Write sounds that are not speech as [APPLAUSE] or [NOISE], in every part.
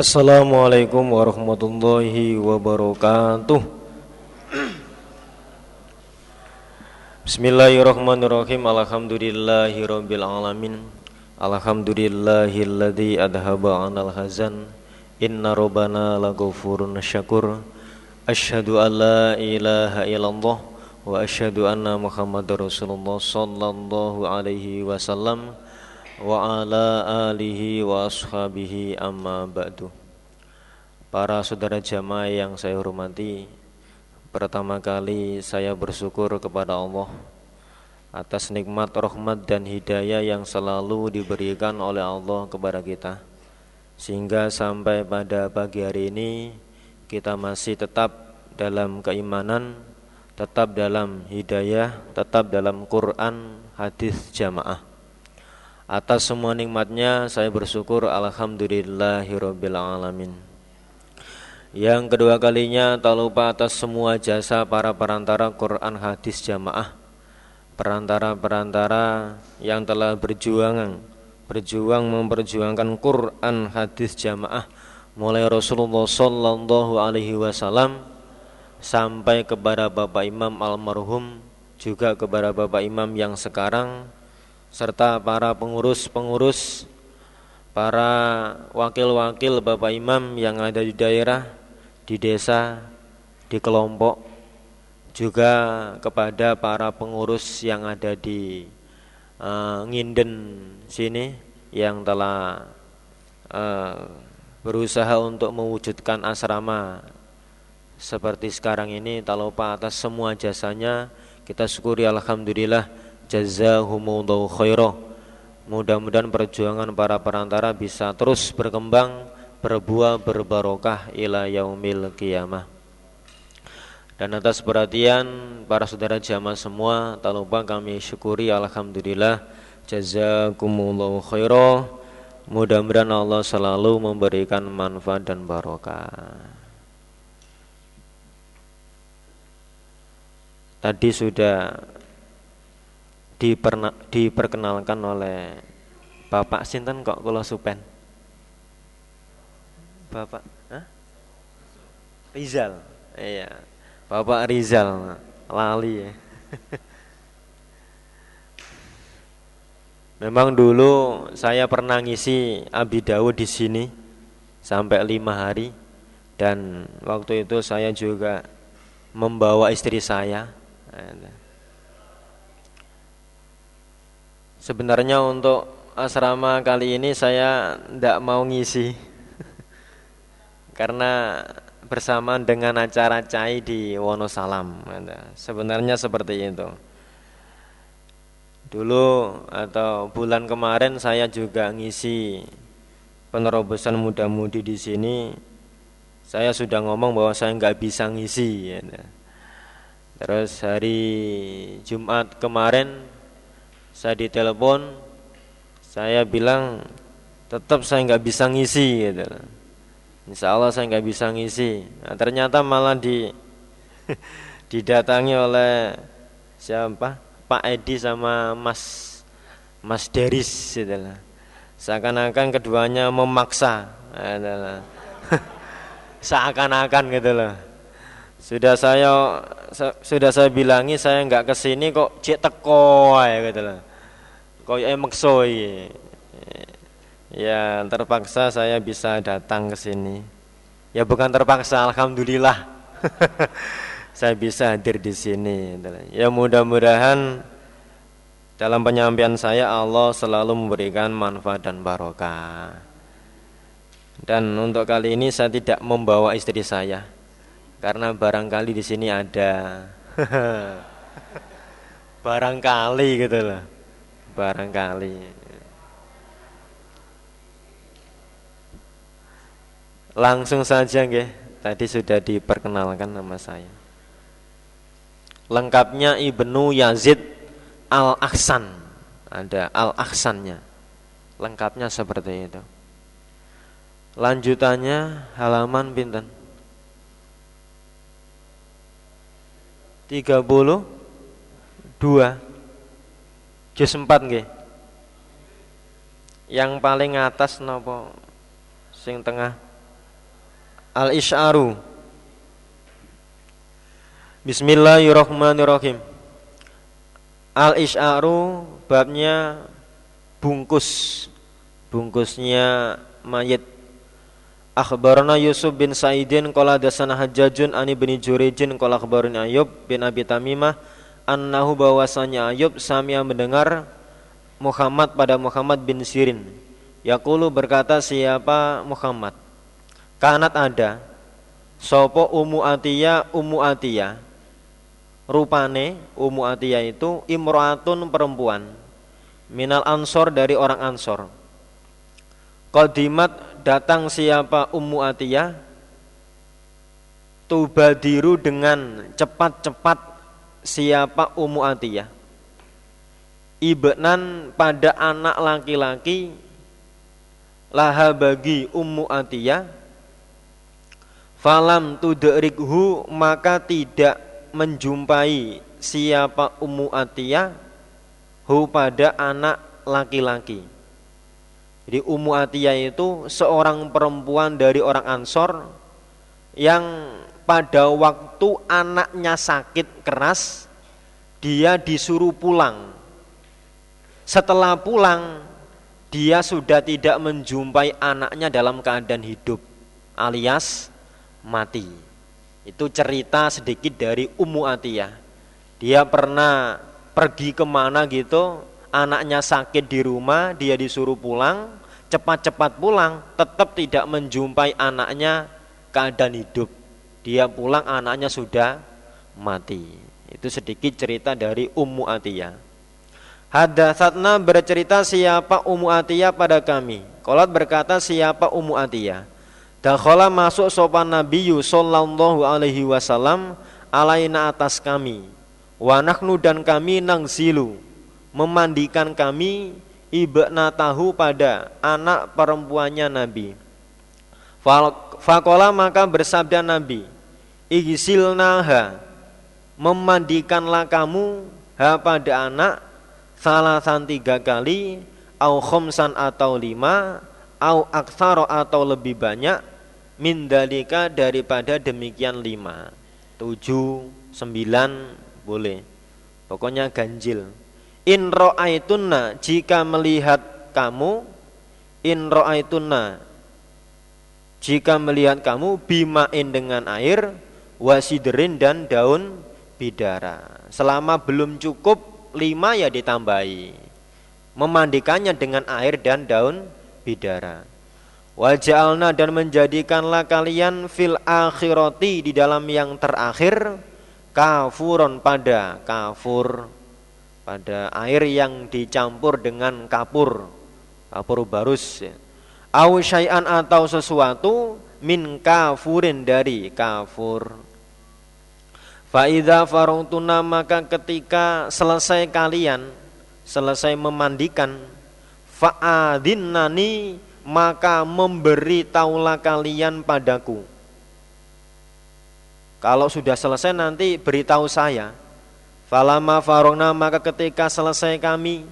Assalamualaikum warahmatullahi wabarakatuh. Bismillahirrahmanirrahim. Alhamdulillahi rabbil alamin. Alhamdulillahilladzi adhaba anal hazan. Inna rabbana laghafurun syakur. Asyhadu an la ilaha illallah Wa asyhadu anna muhammadar rasulullah sallallahu alaihi wasallam Wa ala alihi wa ashabihi amma ba'du. Para saudara jamaah yang saya hormati Pertama kali saya bersyukur kepada Allah atas nikmat rahmat dan hidayah yang selalu diberikan oleh Allah kepada kita. Sehingga sampai pada pagi hari ini kita masih tetap dalam keimanan tetap dalam hidayah tetap dalam Quran hadis jamaah atas semua nikmatnya saya bersyukur. Alhamdulillahirabbil alamin. Yang kedua kalinya tak lupa atas semua jasa para perantara Quran hadis jamaah. Perantara-perantara yang telah berjuang berjuang memperjuangkan Quran hadis jamaah. Mulai Rasulullah Sallallahu Alaihi Wasallam sampai kepada Bapak Imam almarhum juga kepada Bapak Imam yang sekarang serta para pengurus-pengurus para wakil-wakil Bapak Imam yang ada di daerah di desa di kelompok juga kepada para pengurus yang ada di uh, Nginden sini yang telah uh, berusaha untuk mewujudkan asrama seperti sekarang ini. Tak lupa atas semua jasanya. Kita syukuri alhamdulillah jazahumullahu khairah mudah-mudahan perjuangan para perantara bisa terus berkembang berbuah berbarokah ila yaumil qiyamah. Dan atas perhatian para saudara jamaah semua Tak lupa kami syukuri Alhamdulillah. Jazakumullahu khairah Mudah-mudahan Allah selalu memberikan manfaat dan barokah. Tadi sudah diperkenalkan oleh Bapak Sinten kok kalau supen Bapak Hah? Rizal Iya Bapak Rizal lali ya. [LAUGHS] Memang dulu saya pernah ngisi Abi Dawud di sini sampai lima hari dan waktu itu saya juga membawa istri saya. Sebenarnya untuk asrama kali ini saya tidak mau ngisi [LAUGHS] karena bersamaan dengan acara cai di Wonosalam. Sebenarnya seperti itu. Dulu atau bulan kemarin saya juga ngisi penerobosan muda-mudi di sini. Saya sudah ngomong bahwa saya nggak bisa ngisi. Ya. Terus hari Jumat kemarin saya ditelepon, saya bilang tetap saya nggak bisa ngisi. Gitu. Insya Allah saya nggak bisa ngisi. Nah, ternyata malah di [LAUGHS] didatangi oleh siapa? Pak Edi sama Mas Mas Deris itulah. Seakan-akan keduanya memaksa adalah [LAUGHS] seakan-akan gitu loh. Sudah saya sudah saya bilangi saya nggak ke sini kok cek teko gitu loh. Kok emang soy. Ya terpaksa saya bisa datang ke sini. Ya bukan terpaksa, alhamdulillah. [LAUGHS] saya bisa hadir di sini. Ya mudah-mudahan dalam penyampaian saya Allah selalu memberikan manfaat dan barokah. Dan untuk kali ini saya tidak membawa istri saya karena barangkali di sini ada [LAUGHS] barangkali gitu loh. Barangkali. Langsung saja nggih, tadi sudah diperkenalkan nama saya. Lengkapnya Ibnu Yazid Al-Ahsan. Ada Al-Ahsannya. Lengkapnya seperti itu. Lanjutannya halaman pinten? 32 juz 4 nggih. Yang paling atas nopo sing tengah. Al-Isy'aru. Bismillahirrahmanirrahim. Al-Isy'aru babnya bungkus. Bungkusnya mayit. Akhbarana Yusuf bin Sa'idin qala dasana Hajjajun ani bin Jurijin qala akhbarani Ayub bin Abi Tamimah annahu bahwasanya Ayub samia mendengar Muhammad pada Muhammad bin Sirin. Yaqulu berkata siapa Muhammad? Kanat ada. Sopo Umu Atia Umu Atia Rupane Umu Atia itu Imro'atun perempuan Minal Ansor dari orang Ansor. Qadimat datang siapa Ummu Atiyah? Tubadiru dengan cepat-cepat siapa Ummu Atiyah? Ibnan pada anak laki-laki laha bagi Ummu Atiyah. Falam tudrikhu maka tidak menjumpai siapa Ummu Atiyah hu pada anak laki-laki. Jadi Ummu Atiyah itu seorang perempuan dari orang Ansor yang pada waktu anaknya sakit keras dia disuruh pulang. Setelah pulang dia sudah tidak menjumpai anaknya dalam keadaan hidup alias mati. Itu cerita sedikit dari Ummu Atiyah. Dia pernah pergi ke mana gitu, anaknya sakit di rumah, dia disuruh pulang, cepat-cepat pulang tetap tidak menjumpai anaknya keadaan hidup dia pulang anaknya sudah mati. Itu sedikit cerita dari Ummu Atiyah. Hadatsatna bercerita siapa Ummu Atiyah pada kami? Kolat berkata siapa Ummu Atiyah? Dakhala masuk sopan Nabi sallallahu alaihi wasallam alaina atas kami. Wanaknu dan kami nang zilu memandikan kami ibna tahu pada anak perempuannya Nabi. Fakola maka bersabda Nabi, Igsilnaha, memandikanlah kamu ha pada anak salasan tiga kali, au khomsan atau lima, au aksaro atau lebih banyak, mindalika daripada demikian lima, tujuh, sembilan, boleh. Pokoknya ganjil In ro'aitunna jika melihat kamu In ro'aitunna jika melihat kamu bimain dengan air wasiderin dan daun bidara. Selama belum cukup lima ya ditambahi. Memandikannya dengan air dan daun bidara. Wajalna dan menjadikanlah kalian fil akhirati di dalam yang terakhir kafuron pada kafur pada air yang dicampur dengan kapur kapur barus ya. Au syai'an atau sesuatu min kafurin dari kafur Fa'idha farungtuna maka ketika selesai kalian selesai memandikan fa'adinnani maka memberi taulah kalian padaku. Kalau sudah selesai nanti beritahu saya. Falama farongna maka ketika selesai kami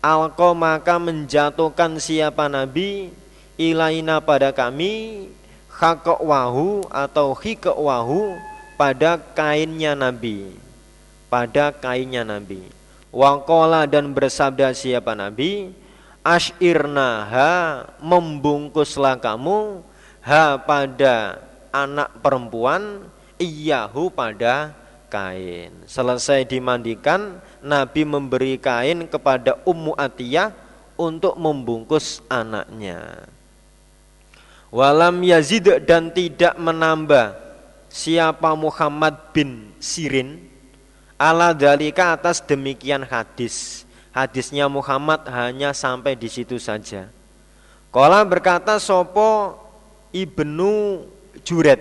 Alko maka menjatuhkan siapa Nabi Ilaina pada kami wahu atau wahu pada kainnya Nabi Pada kainnya Nabi Wakola dan bersabda siapa Nabi Ashirnaha membungkuslah kamu Ha pada anak perempuan Iyahu pada kain. Selesai dimandikan, Nabi memberi kain kepada Ummu Atiyah untuk membungkus anaknya. Walam Yazid dan tidak menambah siapa Muhammad bin Sirin ala dalika atas demikian hadis. Hadisnya Muhammad hanya sampai di situ saja. Kala berkata sopo ibnu Juret,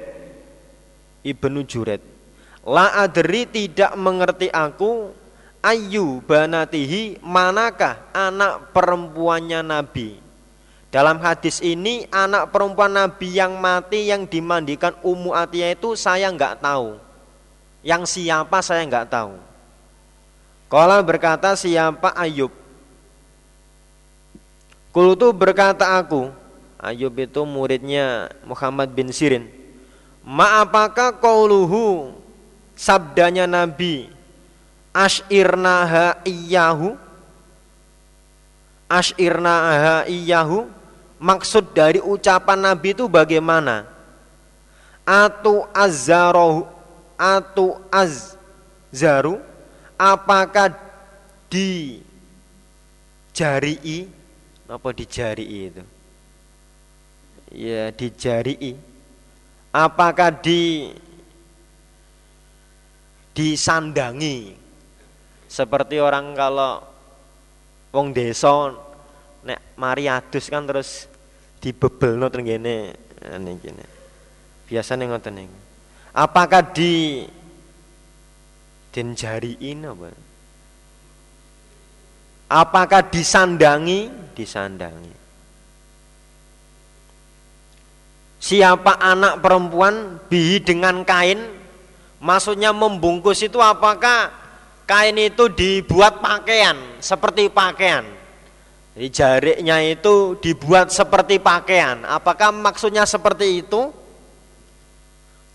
ibnu Juret La adri tidak mengerti aku ayu banatihi manakah anak perempuannya Nabi. Dalam hadis ini anak perempuan Nabi yang mati yang dimandikan Ummu Atiyah itu saya nggak tahu. Yang siapa saya nggak tahu. Kala berkata siapa Ayub. Kultu berkata aku, Ayub itu muridnya Muhammad bin Sirin. Ma apakah qauluhu sabdanya Nabi Ashirnaha iyahu Ashirnaha iyahu Maksud dari ucapan Nabi itu bagaimana? Atu azzarohu Atu azzaru Apakah di jarii Apa di jarii itu? Ya di jarii Apakah di disandangi seperti orang kalau wong desa nek mari adus kan terus dibebelno teng kene biasane ngoten niku. Apakah di den jariin apa? Apakah disandangi? Disandangi. Siapa anak perempuan bihi dengan kain? Maksudnya membungkus itu apakah kain itu dibuat pakaian seperti pakaian? Jadi jariknya itu dibuat seperti pakaian. Apakah maksudnya seperti itu?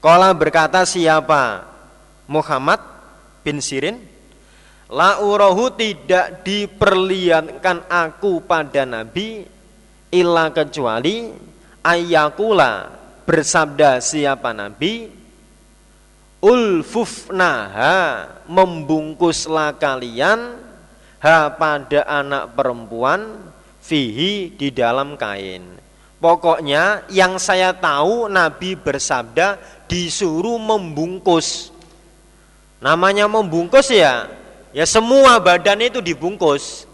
Kala berkata siapa? Muhammad bin Sirin La urahu tidak diperlihatkan aku pada Nabi Illa kecuali Ayakula bersabda siapa Nabi ulfufnaha membungkuslah kalian ha pada anak perempuan fihi di dalam kain. Pokoknya yang saya tahu Nabi bersabda disuruh membungkus. Namanya membungkus ya? Ya semua badan itu dibungkus.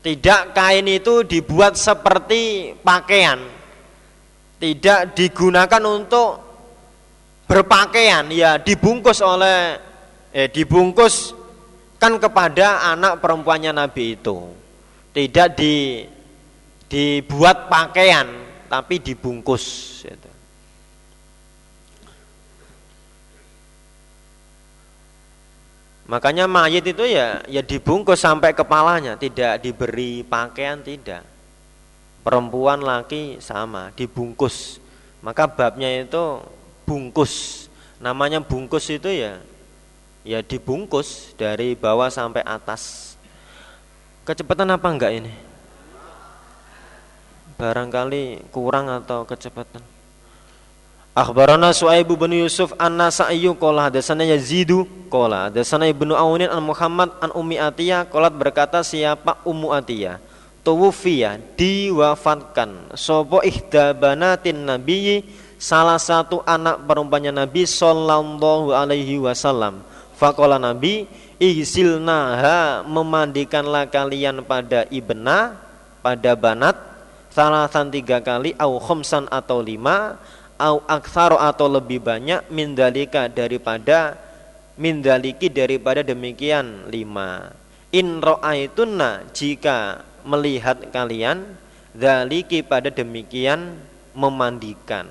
Tidak kain itu dibuat seperti pakaian. Tidak digunakan untuk berpakaian. Ya dibungkus oleh eh dibungkus kan kepada anak perempuannya Nabi itu tidak di dibuat pakaian tapi dibungkus gitu. Makanya mayit itu ya ya dibungkus sampai kepalanya, tidak diberi pakaian tidak. Perempuan laki sama, dibungkus. Maka babnya itu bungkus. Namanya bungkus itu ya ya dibungkus dari bawah sampai atas. Kecepatan apa enggak ini? Barangkali kurang atau kecepatan. Akhbarana Su'aib bin Yusuf An-Nasa'i qala hadatsana Yazidu qala hadatsana Ibnu Aunin an Muhammad an Ummi Atiyah qalat berkata siapa Ummu Atiyah tuwfiya diwafatkan sapa ihda banatin nabiyyi salah satu anak perempuannya Nabi Sallallahu Alaihi Wasallam. Fakola Nabi, ihsilnaha memandikanlah kalian pada ibna, pada banat, salasan tiga kali, au khomsan atau lima, au aksaro atau lebih banyak, mindalika daripada mindaliki daripada demikian lima. In ro'aitunna jika melihat kalian, daliki pada demikian memandikan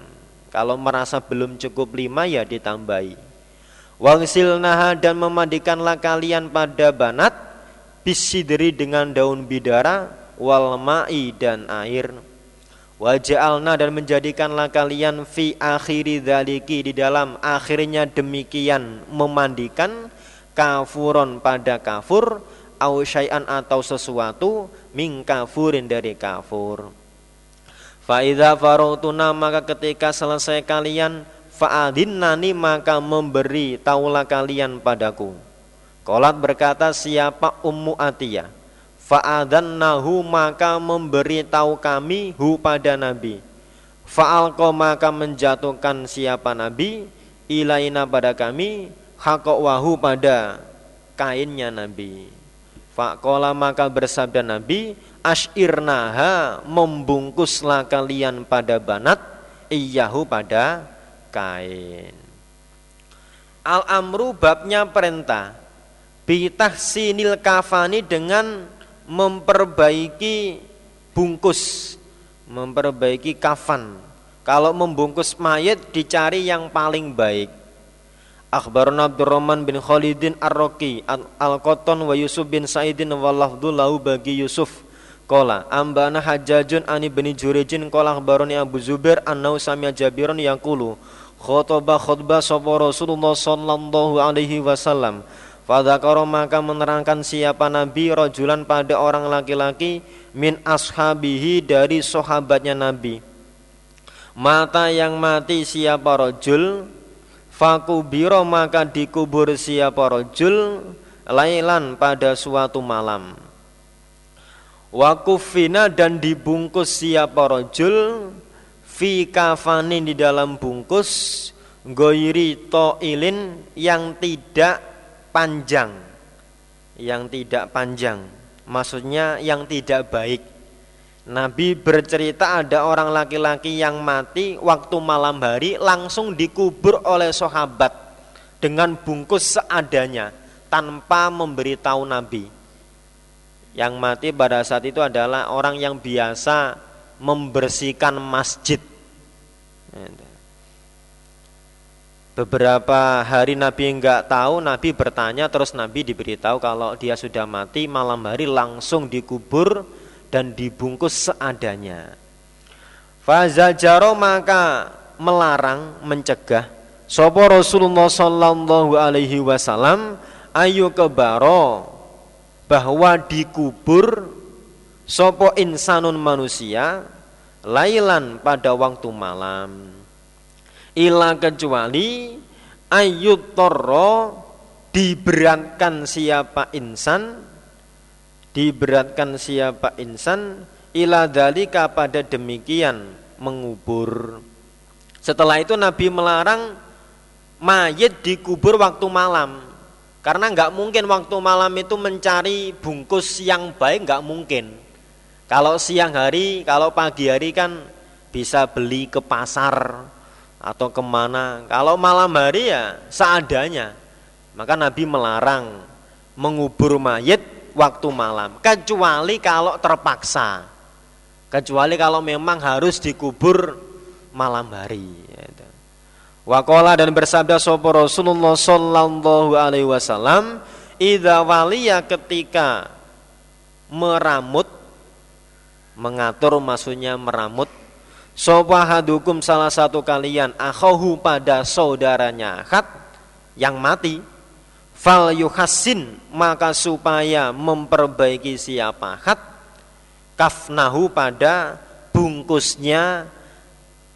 kalau merasa belum cukup lima ya ditambahi. Wangsilnaha dan memandikanlah kalian pada banat bisidri dengan daun bidara wal ma'i dan air. Waja'alna dan menjadikanlah kalian fi akhiri dzaliki di dalam akhirnya demikian memandikan kafuron pada kafur au syai'an atau sesuatu min kafurin dari kafur. Faida farotuna maka ketika selesai kalian nani maka memberi taulah kalian padaku. Kolat berkata siapa Ummu Atiyah. nahu maka memberi tahu kami hu pada Nabi. Fa'alko maka menjatuhkan siapa Nabi ilaina pada kami hakok wahu pada kainnya Nabi. Fa'kola maka bersabda Nabi ashirnaha membungkuslah kalian pada banat iyahu pada kain. Al amru babnya perintah bitah sinil kafani dengan memperbaiki bungkus memperbaiki kafan. Kalau membungkus mayat dicari yang paling baik. Akhbarana Abdurrahman bin Khalidin Ar-Raqi Al-Qattan wa Yusuf bin Sa'idin wa lahu bagi Yusuf. Kola ambana hajajun ani bani jurijin kola akhbaroni Abu Zubair annau samia jabiron yang kulu khutbah khutbah sapa Rasulullah sallallahu alaihi wasallam. Fadzakara maka menerangkan siapa Nabi rojulan pada orang laki-laki min ashabihi dari sahabatnya Nabi. Mata yang mati siapa rojul Fakubiro maka dikubur siapa rojul Lailan pada suatu malam. Wakufina dan dibungkus siapa rojul Fi kafanin di dalam bungkus Goiri to'ilin yang tidak panjang. Yang tidak panjang. Maksudnya yang tidak baik. Nabi bercerita ada orang laki-laki yang mati waktu malam hari langsung dikubur oleh sahabat dengan bungkus seadanya tanpa memberitahu Nabi. Yang mati pada saat itu adalah orang yang biasa membersihkan masjid. Beberapa hari Nabi enggak tahu, Nabi bertanya terus Nabi diberitahu kalau dia sudah mati malam hari langsung dikubur dan dibungkus seadanya. Fazajaro maka melarang, mencegah Sopo Rasulullah Sallallahu Alaihi Wasallam ayu kebaro bahwa dikubur sopo insanun manusia lailan pada waktu malam. Ila kecuali ayut toro diberatkan siapa insan diberatkan siapa insan ila dalika pada demikian mengubur. Setelah itu Nabi melarang mayit dikubur waktu malam. Karena nggak mungkin waktu malam itu mencari bungkus yang baik nggak mungkin kalau siang hari kalau pagi hari kan bisa beli ke pasar atau ke mana. Kalau malam hari ya seadanya. Maka Nabi melarang mengubur mayit waktu malam. Kecuali kalau terpaksa. Kecuali kalau memang harus dikubur malam hari. Wakola dan bersabda sopo Rasulullah Sallallahu Alaihi Wasallam, Ida ketika meramut, mengatur maksudnya meramut Sobahadukum salah satu kalian akhohu pada saudaranya akad yang mati fal yuhasin maka supaya memperbaiki siapa akad kafnahu pada bungkusnya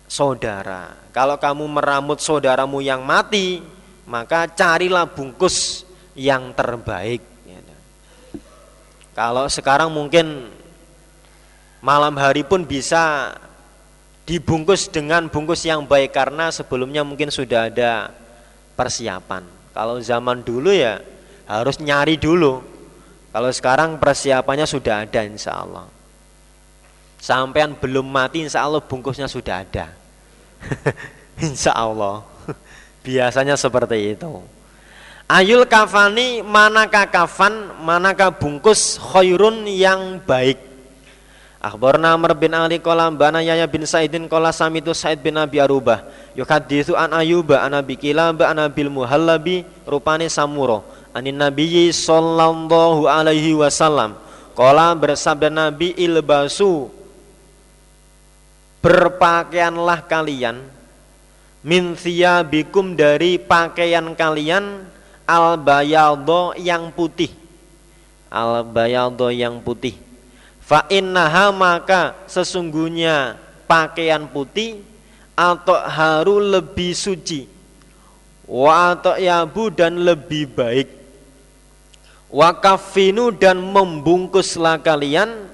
saudara. Kalau kamu meramut saudaramu yang mati, maka carilah bungkus yang terbaik. Kalau sekarang mungkin malam hari pun bisa dibungkus dengan bungkus yang baik karena sebelumnya mungkin sudah ada persiapan. Kalau zaman dulu ya harus nyari dulu. Kalau sekarang persiapannya sudah ada insya Allah. Sampean belum mati insya Allah bungkusnya sudah ada. [LAUGHS] insya Allah. [LAUGHS] Biasanya seperti itu. Ayul kafani manakah kafan, manakah bungkus khairun yang baik. Akhbarna Amr bin Ali qala bana Yahya bin Sa'idin qala samitu Sa'id bin Abi Arubah. Yuhaditsu an Ayyuba an Abi Kilab an Abil Muhallabi rupane Samuro. Anin Nabiyyi sallallahu alaihi wasallam. Qala bersabda Nabi ilbasu berpakaianlah kalian min bikum dari pakaian kalian al bayadho yang putih. Al bayadho yang putih Fa innaha maka sesungguhnya pakaian putih atau haru lebih suci wa atau yabu dan lebih baik. Wa kafinu dan membungkuslah kalian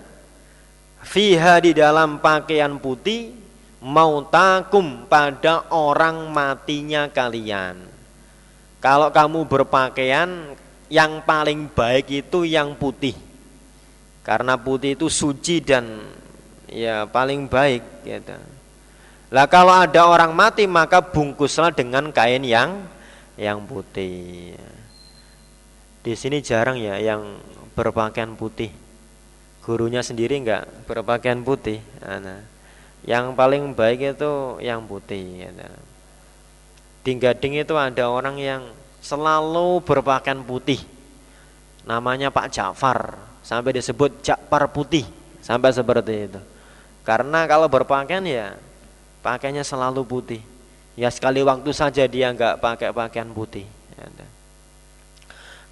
fiha di dalam pakaian putih mautakum pada orang matinya kalian. Kalau kamu berpakaian yang paling baik itu yang putih karena putih itu suci dan ya paling baik gitu. Lah kalau ada orang mati maka bungkuslah dengan kain yang yang putih. Di sini jarang ya yang berpakaian putih. Gurunya sendiri enggak berpakaian putih. Nah, yang paling baik itu yang putih. Gitu. Di Gading itu ada orang yang selalu berpakaian putih. Namanya Pak Ja'far sampai disebut jakpar putih. Sampai seperti itu. Karena kalau berpakaian ya pakainya selalu putih. Ya sekali waktu saja dia nggak pakai pakaian putih.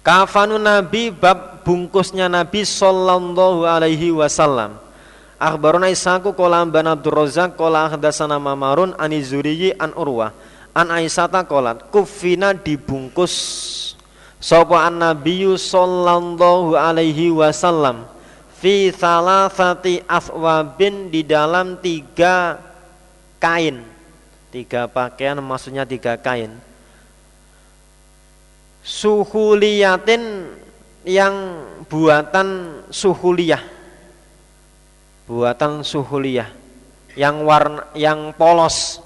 Kafanu Nabi bab bungkusnya Nabi sallallahu alaihi wasallam. Akhbaruna Isaku kolam ban Abdul Razak kola hadatsana Mamarun ani Zuriyi an Urwah. An Aisyata kolat kufina dibungkus sapa an Nabiyyu sallallahu alaihi wasallam fi salasati aswabin di dalam tiga kain. Tiga pakaian maksudnya tiga kain. Suhuliyatin yang buatan suhuliyah. Buatan suhuliyah. Yang warna yang polos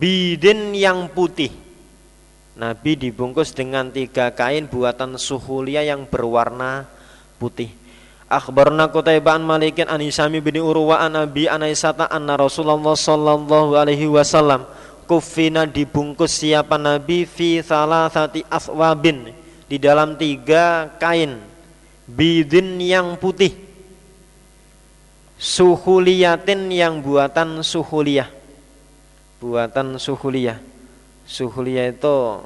bidin yang putih Nabi dibungkus dengan tiga kain buatan suhuliyah yang berwarna putih. Akhbarna Qutaibah an Malikin an Isami bin Urwa an Abi an Aisyata anna Rasulullah sallallahu alaihi wasallam kufina dibungkus siapa Nabi fi salasati aswabin di dalam tiga kain bidin yang putih. Suhuliyatin yang buatan suhuliyah buatan suhuliyah suhuliyah itu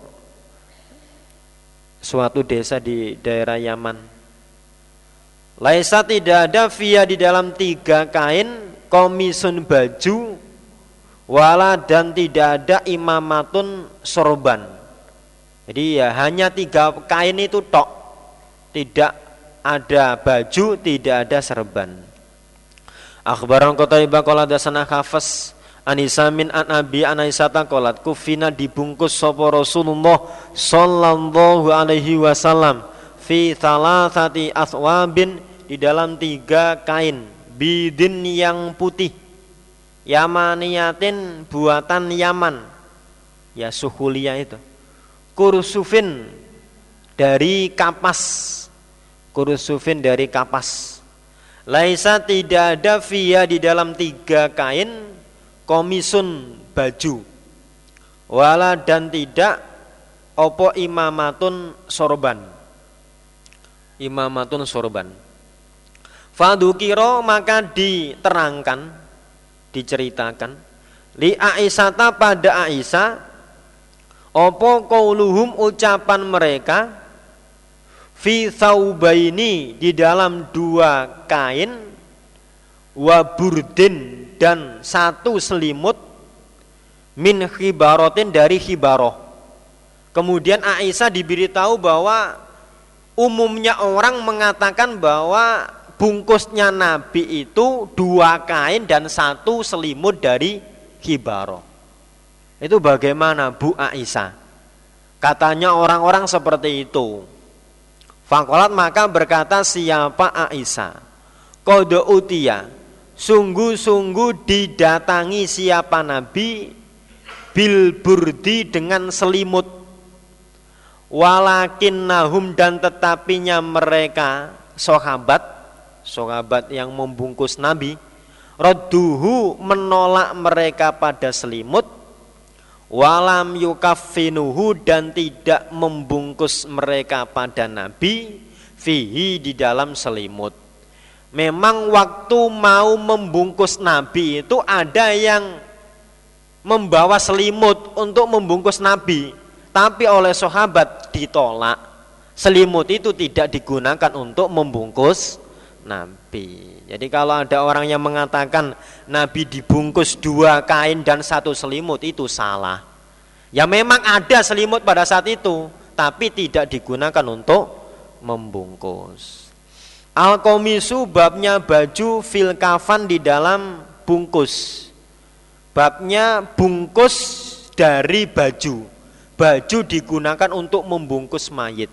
suatu desa di daerah Yaman. Laisa tidak ada via di dalam tiga kain komisun baju wala dan tidak ada imamatun sorban. Jadi ya hanya tiga kain itu tok. Tidak ada baju tidak ada serban akhbaran kota iba kola dasana khafas Anisamin an Abi an Aisyata kolat kufina dibungkus sopo Rasulullah sallallahu alaihi wasallam fi thalathati aswabin di dalam tiga kain bidin yang putih Yamaniyatin buatan Yaman. Ya suhulia itu. Kursufin dari kapas. Kursufin dari kapas. Laisa tidak ada via di dalam tiga kain komisun baju. Wala dan tidak opo imamatun sorban. Imamatun sorban. Fadukiro maka diterangkan diceritakan li Aisyata pada Aisyah opo kauluhum ucapan mereka fi thaubaini di dalam dua kain wa burdin dan satu selimut min khibarotin dari khibaroh kemudian Aisyah diberitahu bahwa umumnya orang mengatakan bahwa bungkusnya Nabi itu dua kain dan satu selimut dari Hibaro. Itu bagaimana Bu Aisyah? Katanya orang-orang seperti itu. Fakolat maka berkata siapa Aisyah? Kode utia. Sungguh-sungguh didatangi siapa Nabi? Bil burdi dengan selimut. Walakin nahum dan tetapinya mereka sahabat sahabat yang membungkus Nabi Radduhu menolak mereka pada selimut. Walam yukafinuhu dan tidak membungkus mereka pada Nabi Fihi di dalam selimut Memang waktu mau membungkus Nabi itu ada yang membawa selimut untuk membungkus Nabi Tapi oleh sahabat ditolak Selimut itu tidak digunakan untuk membungkus Nabi. Jadi kalau ada orang yang mengatakan Nabi dibungkus dua kain dan satu selimut itu salah. Ya memang ada selimut pada saat itu, tapi tidak digunakan untuk membungkus. Al-komisu babnya baju fil kafan di dalam bungkus. Babnya bungkus dari baju. Baju digunakan untuk membungkus mayit.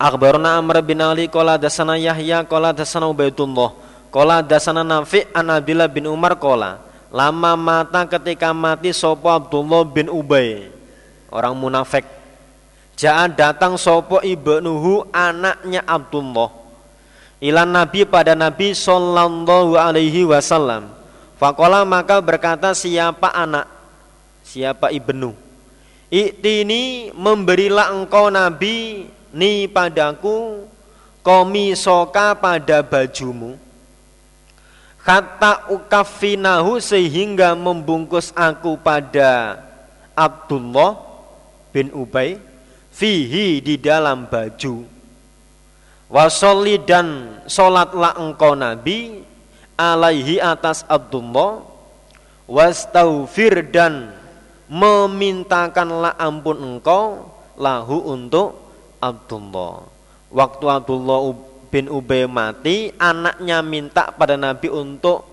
Akhbarna Amr bin Ali qala dasana Yahya qala dasana Ubaidullah qala dasana Nafi an bin Umar qala lama mata ketika mati sopo Abdullah bin Ubay orang munafik Ja'an datang sopo ibnuhu anaknya Abdullah. Ilan Nabi pada Nabi Sallallahu alaihi wasallam. Fakola maka berkata siapa anak? Siapa ibnu? Iktini memberilah engkau Nabi ni padaku komi soka pada bajumu. Kata ukafinahu sehingga membungkus aku pada Abdullah bin Ubay fihi di dalam baju. Wasolli dan solatlah engkau Nabi alaihi atas Abdullah. Wastaufir dan memintakanlah ampun engkau lahu untuk Abdullah. Waktu Abdullah bin Ubay mati, anaknya minta pada Nabi untuk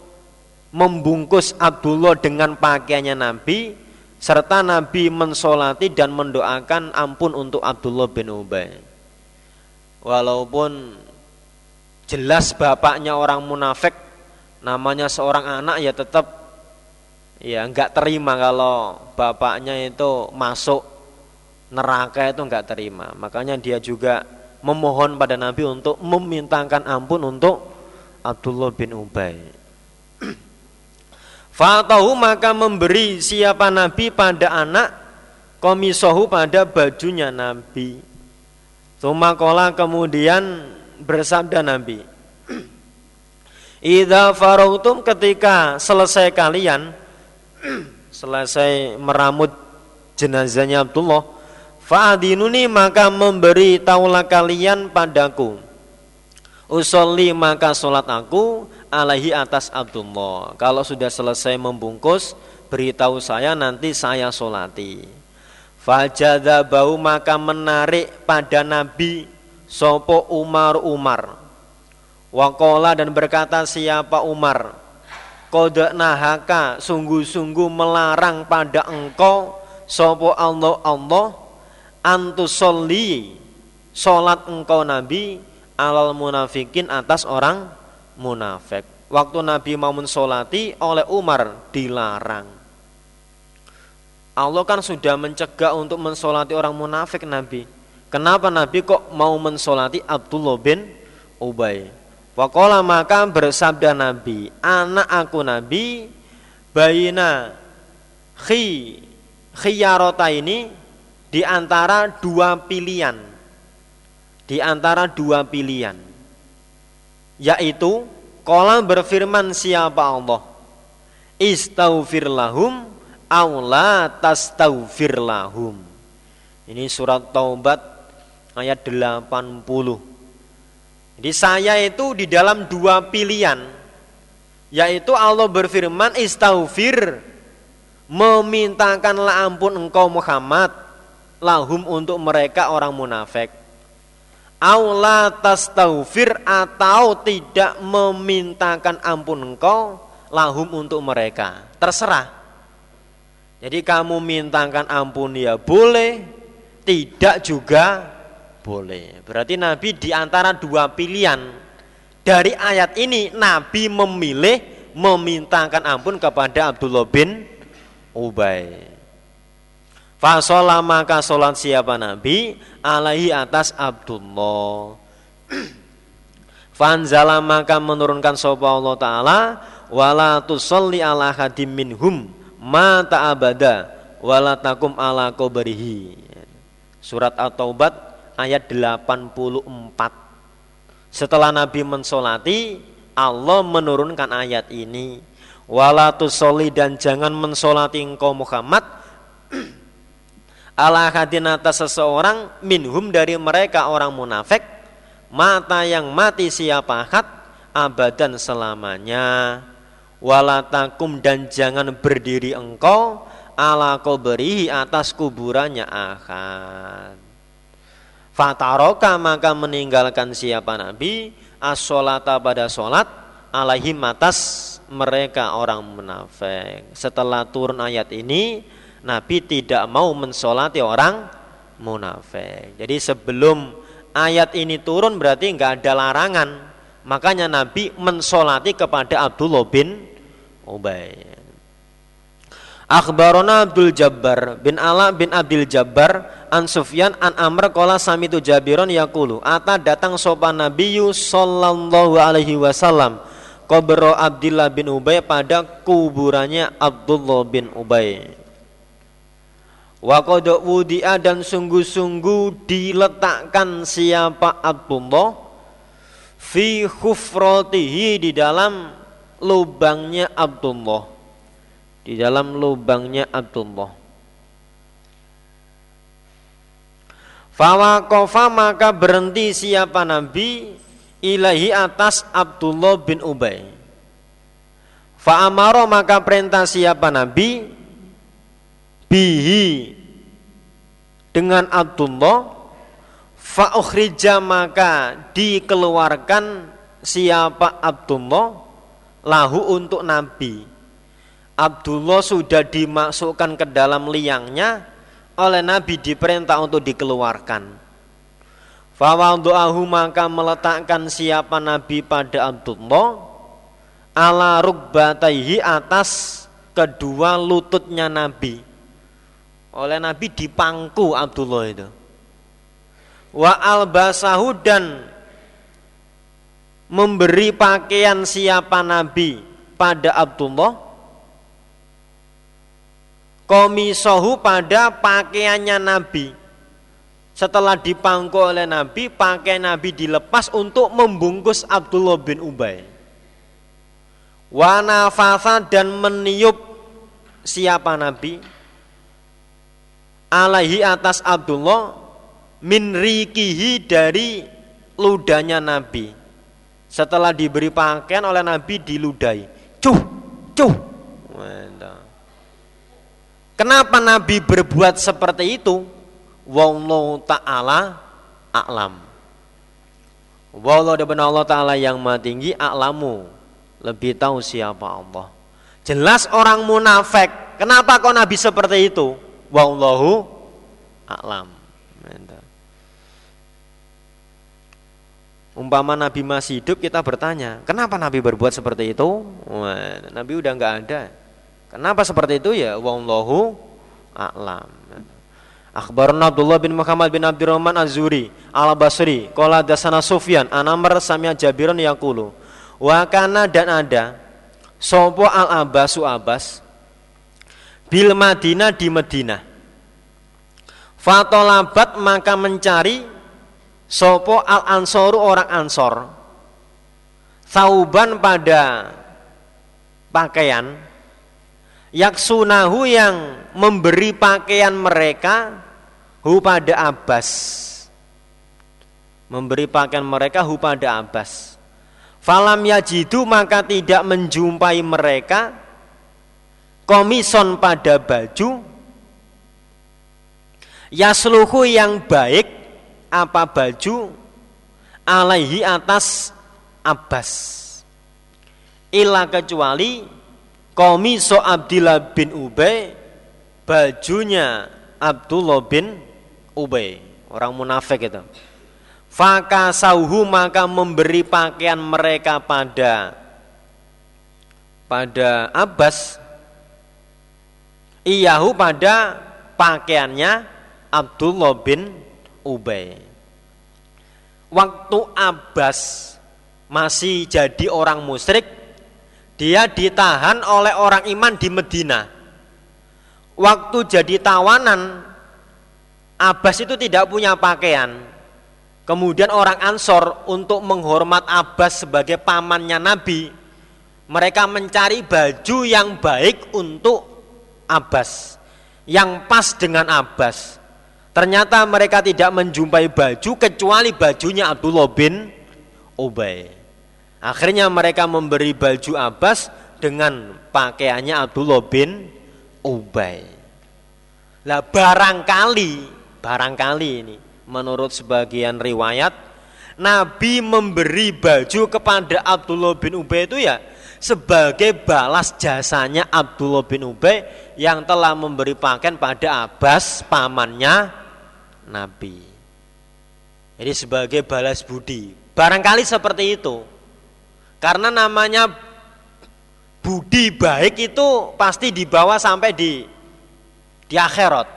membungkus Abdullah dengan pakaiannya Nabi, serta Nabi mensolati dan mendoakan ampun untuk Abdullah bin Ubay. Walaupun jelas bapaknya orang munafik, namanya seorang anak ya tetap ya nggak terima kalau bapaknya itu masuk neraka itu nggak terima. Makanya dia juga memohon pada Nabi untuk memintakan ampun untuk Abdullah bin Ubay. Fatahu maka memberi siapa Nabi pada anak komisohu pada bajunya Nabi. Tumakola kemudian bersabda Nabi. Ida farautum ketika selesai kalian selesai meramut jenazahnya Abdullah Fa'adinuni maka memberi taulah kalian padaku Usolli maka sholat aku alaihi atas Abdullah. Kalau sudah selesai membungkus Beritahu saya nanti saya sholati Fajada bau maka menarik pada Nabi Sopo Umar Umar. Wakola dan berkata siapa Umar? Kodak nahaka sungguh-sungguh melarang pada engkau Sopo Allah Allah antusolli solat engkau Nabi alal munafikin atas orang munafik. Waktu Nabi mau mensolati oleh Umar dilarang. Allah kan sudah mencegah untuk mensolati orang munafik Nabi. Kenapa Nabi kok mau mensolati Abdullah bin Ubay? Wakola maka bersabda Nabi, anak aku Nabi, bayina khi khiyarota ini di antara dua pilihan di antara dua pilihan yaitu kolam berfirman siapa Allah? Istaufir lahum aula tastaufir lahum. Ini surat taubat ayat 80 jadi saya itu di dalam dua pilihan yaitu Allah berfirman istaufir memintakanlah ampun engkau Muhammad lahum untuk mereka orang munafik aula tastaufir atau tidak memintakan ampun engkau lahum untuk mereka. Terserah. Jadi kamu mintakan ampun ya boleh tidak juga boleh. Berarti Nabi di antara dua pilihan. Dari ayat ini Nabi memilih memintakan ampun kepada Abdullah bin Ubay Fasolah maka solat siapa Nabi? Alaihi atas Abdullah. [CLEARS THROAT] Fanzala maka menurunkan sopa Allah Ta'ala Wala tusalli ala hadim minhum Ma ta'abada Wala takum ala kubarihi Surat At-Taubat ayat 84 Setelah Nabi mensolati Allah menurunkan ayat ini. Wala tusalli dan jangan mensolati engkau Muhammad [CLEARS THROAT] ala hadin atas seseorang minhum dari mereka orang munafik mata yang mati siapa had abadan selamanya. Walatakum dan jangan berdiri engkau ala berihi atas kuburannya ahad. Fataroka maka meninggalkan siapa Nabi as pada solat alaihim atas mereka orang munafik. Setelah turun ayat ini Nabi tidak mau mensolati orang munafik. Jadi sebelum ayat ini turun berarti nggak ada larangan. Makanya Nabi mensolati kepada Abdullah bin Ubay. Akhbarona Abdul Jabbar bin Ala bin Abdul Jabbar an Sufyan an Amr kola samitu Jabiron yakulu ata datang sopan Nabi sallallahu alaihi wasallam kubro Abdullah bin Ubay pada kuburannya Abdullah bin Ubay Wa wudi'a dan sungguh-sungguh diletakkan siapa Abdullah fi khufratihi di dalam lubangnya Abdullah di dalam lubangnya Abdullah Fawakofa maka berhenti siapa Nabi ilahi atas Abdullah bin Ubay. Fa'amaro maka perintah siapa Nabi bihi dengan Abdullah fa'ukhrija maka dikeluarkan siapa Abdullah lahu untuk Nabi. Abdullah sudah dimasukkan ke dalam liangnya oleh Nabi diperintah untuk dikeluarkan. Fawadu'ahu maka meletakkan siapa Nabi pada Abdullah ala rukbataihi atas kedua lututnya Nabi. Oleh Nabi dipangku Abdullah itu. Wa albasahu dan memberi pakaian siapa Nabi pada Abdullah? Komisohu pada pakaiannya Nabi. Setelah dipangku oleh Nabi pakaian Nabi dilepas untuk membungkus Abdullah bin Ubay. Wanafasa dan meniup siapa Nabi alaihi atas Abdullah min rikihi dari ludahnya Nabi setelah diberi pakaian oleh Nabi diludai. Cuh, cuh. Kenapa Nabi berbuat seperti itu? Wallahu ta'ala a'lam. Wallahu Allah ta'ala yang maha tinggi a'lamu. Lebih tahu siapa Allah. Jelas orang munafik. Kenapa kok Nabi seperti itu? Wallahu a'lam. Umpama Nabi masih hidup kita bertanya, kenapa Nabi berbuat seperti itu? Nabi udah nggak ada. Kenapa seperti itu ya? Wallahu a'lam. Akhbarna Abdullah bin Muhammad bin Abdurrahman Az-Zuri Al-Basri Qala dasana Sufyan Anamr samia Jabiran yaqulu Wa kana dan ada Sopo al-Abbasu Abbas Bil Madinah di Madinah. Fatolabat maka mencari Sopo al ansoru orang ansor. Sauban pada pakaian. Yaksunahu yang memberi pakaian mereka Hu pada Abbas. Memberi pakaian mereka hu pada Abbas. Falam yajidu maka tidak menjumpai mereka Komison pada baju. Yasluhu yang baik apa baju? Alaihi atas Abbas. Ila kecuali komiso Abdillah bin Ubay bajunya Abdullah bin Ubay. Orang munafik itu. Fakasauhu maka memberi pakaian mereka pada pada Abbas iyahu pada pakaiannya Abdullah bin Ubay. Waktu Abbas masih jadi orang musyrik, dia ditahan oleh orang iman di Medina. Waktu jadi tawanan, Abbas itu tidak punya pakaian. Kemudian orang Ansor untuk menghormat Abbas sebagai pamannya Nabi, mereka mencari baju yang baik untuk Abbas, yang pas dengan Abbas. Ternyata mereka tidak menjumpai baju kecuali bajunya Abdullah bin Ubay. Akhirnya mereka memberi baju Abbas dengan pakaiannya Abdullah bin Ubay. Lah barangkali, barangkali ini menurut sebagian riwayat Nabi memberi baju kepada Abdullah bin Ubay itu ya sebagai balas jasanya Abdullah bin Ubay yang telah memberi pakaian pada Abbas pamannya Nabi. Jadi sebagai balas budi. Barangkali seperti itu. Karena namanya budi baik itu pasti dibawa sampai di di akhirat.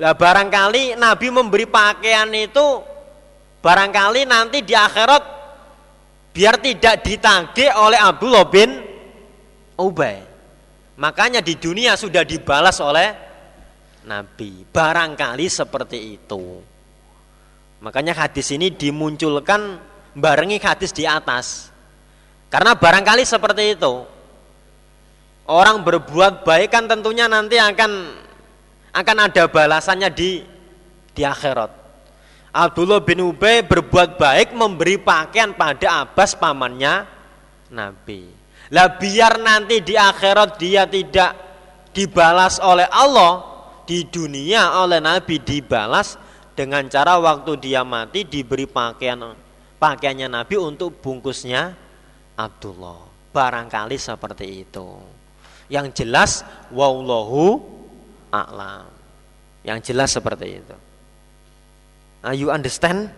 Lah barangkali Nabi memberi pakaian itu barangkali nanti di akhirat biar tidak ditagih oleh Abdullah bin Ubay. Makanya di dunia sudah dibalas oleh Nabi. Barangkali seperti itu. Makanya hadis ini dimunculkan barengi hadis di atas. Karena barangkali seperti itu. Orang berbuat baik kan tentunya nanti akan akan ada balasannya di di akhirat. Abdullah bin Ubay berbuat baik memberi pakaian pada Abbas pamannya Nabi. Lah biar nanti di akhirat dia tidak dibalas oleh Allah, di dunia oleh Nabi dibalas dengan cara waktu dia mati diberi pakaian pakaiannya Nabi untuk bungkusnya Abdullah. Barangkali seperti itu. Yang jelas wallahu a'lam. Yang jelas seperti itu. Are you understand?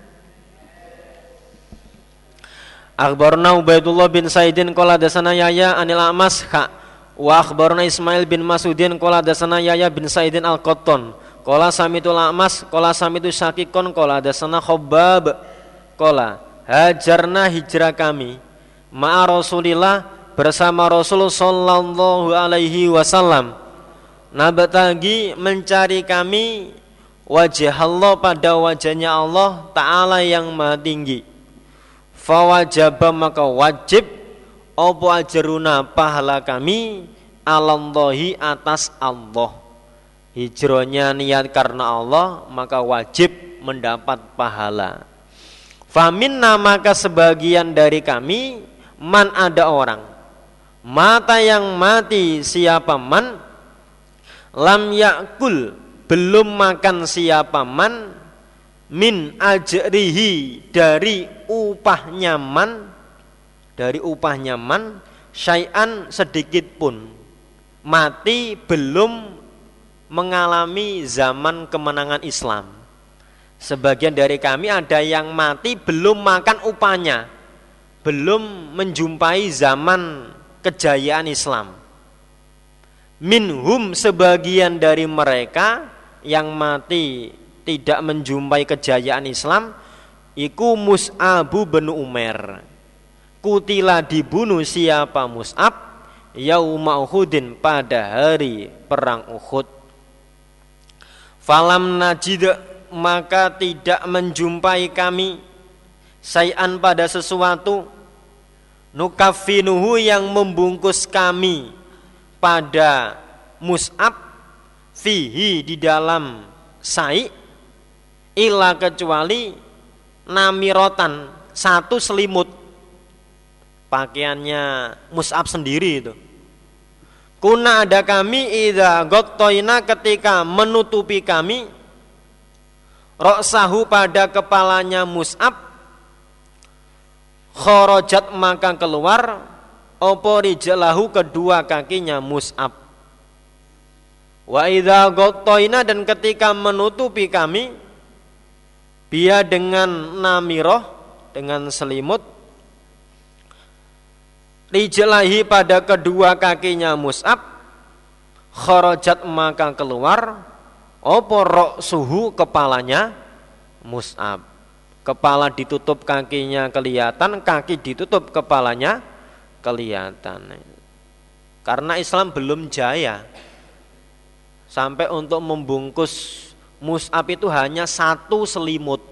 Akhbarna Ubaidullah bin Saidin qala dasana Yahya anil Amas kha. Wa akhbarna Ismail bin Masudin qala dasana Yahya bin Saidin al-Qattan. Qala samitu Amas qala samitu Syakikon qala dasana Khabbab. Qala hajarna hijrah kami ma'a Rasulillah bersama Rasul sallallahu alaihi wasallam. Nabtagi mencari kami wajah Allah pada wajahnya Allah taala yang maha tinggi. Fawajaba maka wajib. Opo ajaruna pahala kami? Alallahi atas Allah. Hijrahnya niat karena Allah maka wajib mendapat pahala. Faminna maka sebagian dari kami man ada orang. Mata yang mati siapa man? Lam yakul belum makan siapa man min ajrihi dari upahnya man dari upahnya man syai'an sedikit pun mati belum mengalami zaman kemenangan Islam Sebagian dari kami ada yang mati belum makan upahnya, belum menjumpai zaman kejayaan Islam. Minhum sebagian dari mereka yang mati tidak menjumpai kejayaan Islam iku Mus'abu bin Umar. Kutila dibunuh siapa Mus'ab yauma Uhudin pada hari perang Uhud. Falam najid maka tidak menjumpai kami sayan pada sesuatu nukafinuhu yang membungkus kami pada mus'ab fihi di dalam sai ila kecuali namirotan satu selimut. Pakaiannya mus'ab sendiri itu. Kuna ada kami ida gottoina ketika menutupi kami Roksahu pada kepalanya Mus'ab Khorojat maka keluar Opo rijlahu kedua kakinya Mus'ab Wa idha gotoina dan ketika menutupi kami Dia dengan namiroh Dengan selimut Rijlahi pada kedua kakinya Mus'ab Khorojat maka keluar Opo suhu kepalanya? Mus'ab. Kepala ditutup kakinya kelihatan Kaki ditutup kepalanya kelihatan. Karena Islam belum jaya Sampai untuk membungkus Mus'ab itu hanya satu selimut.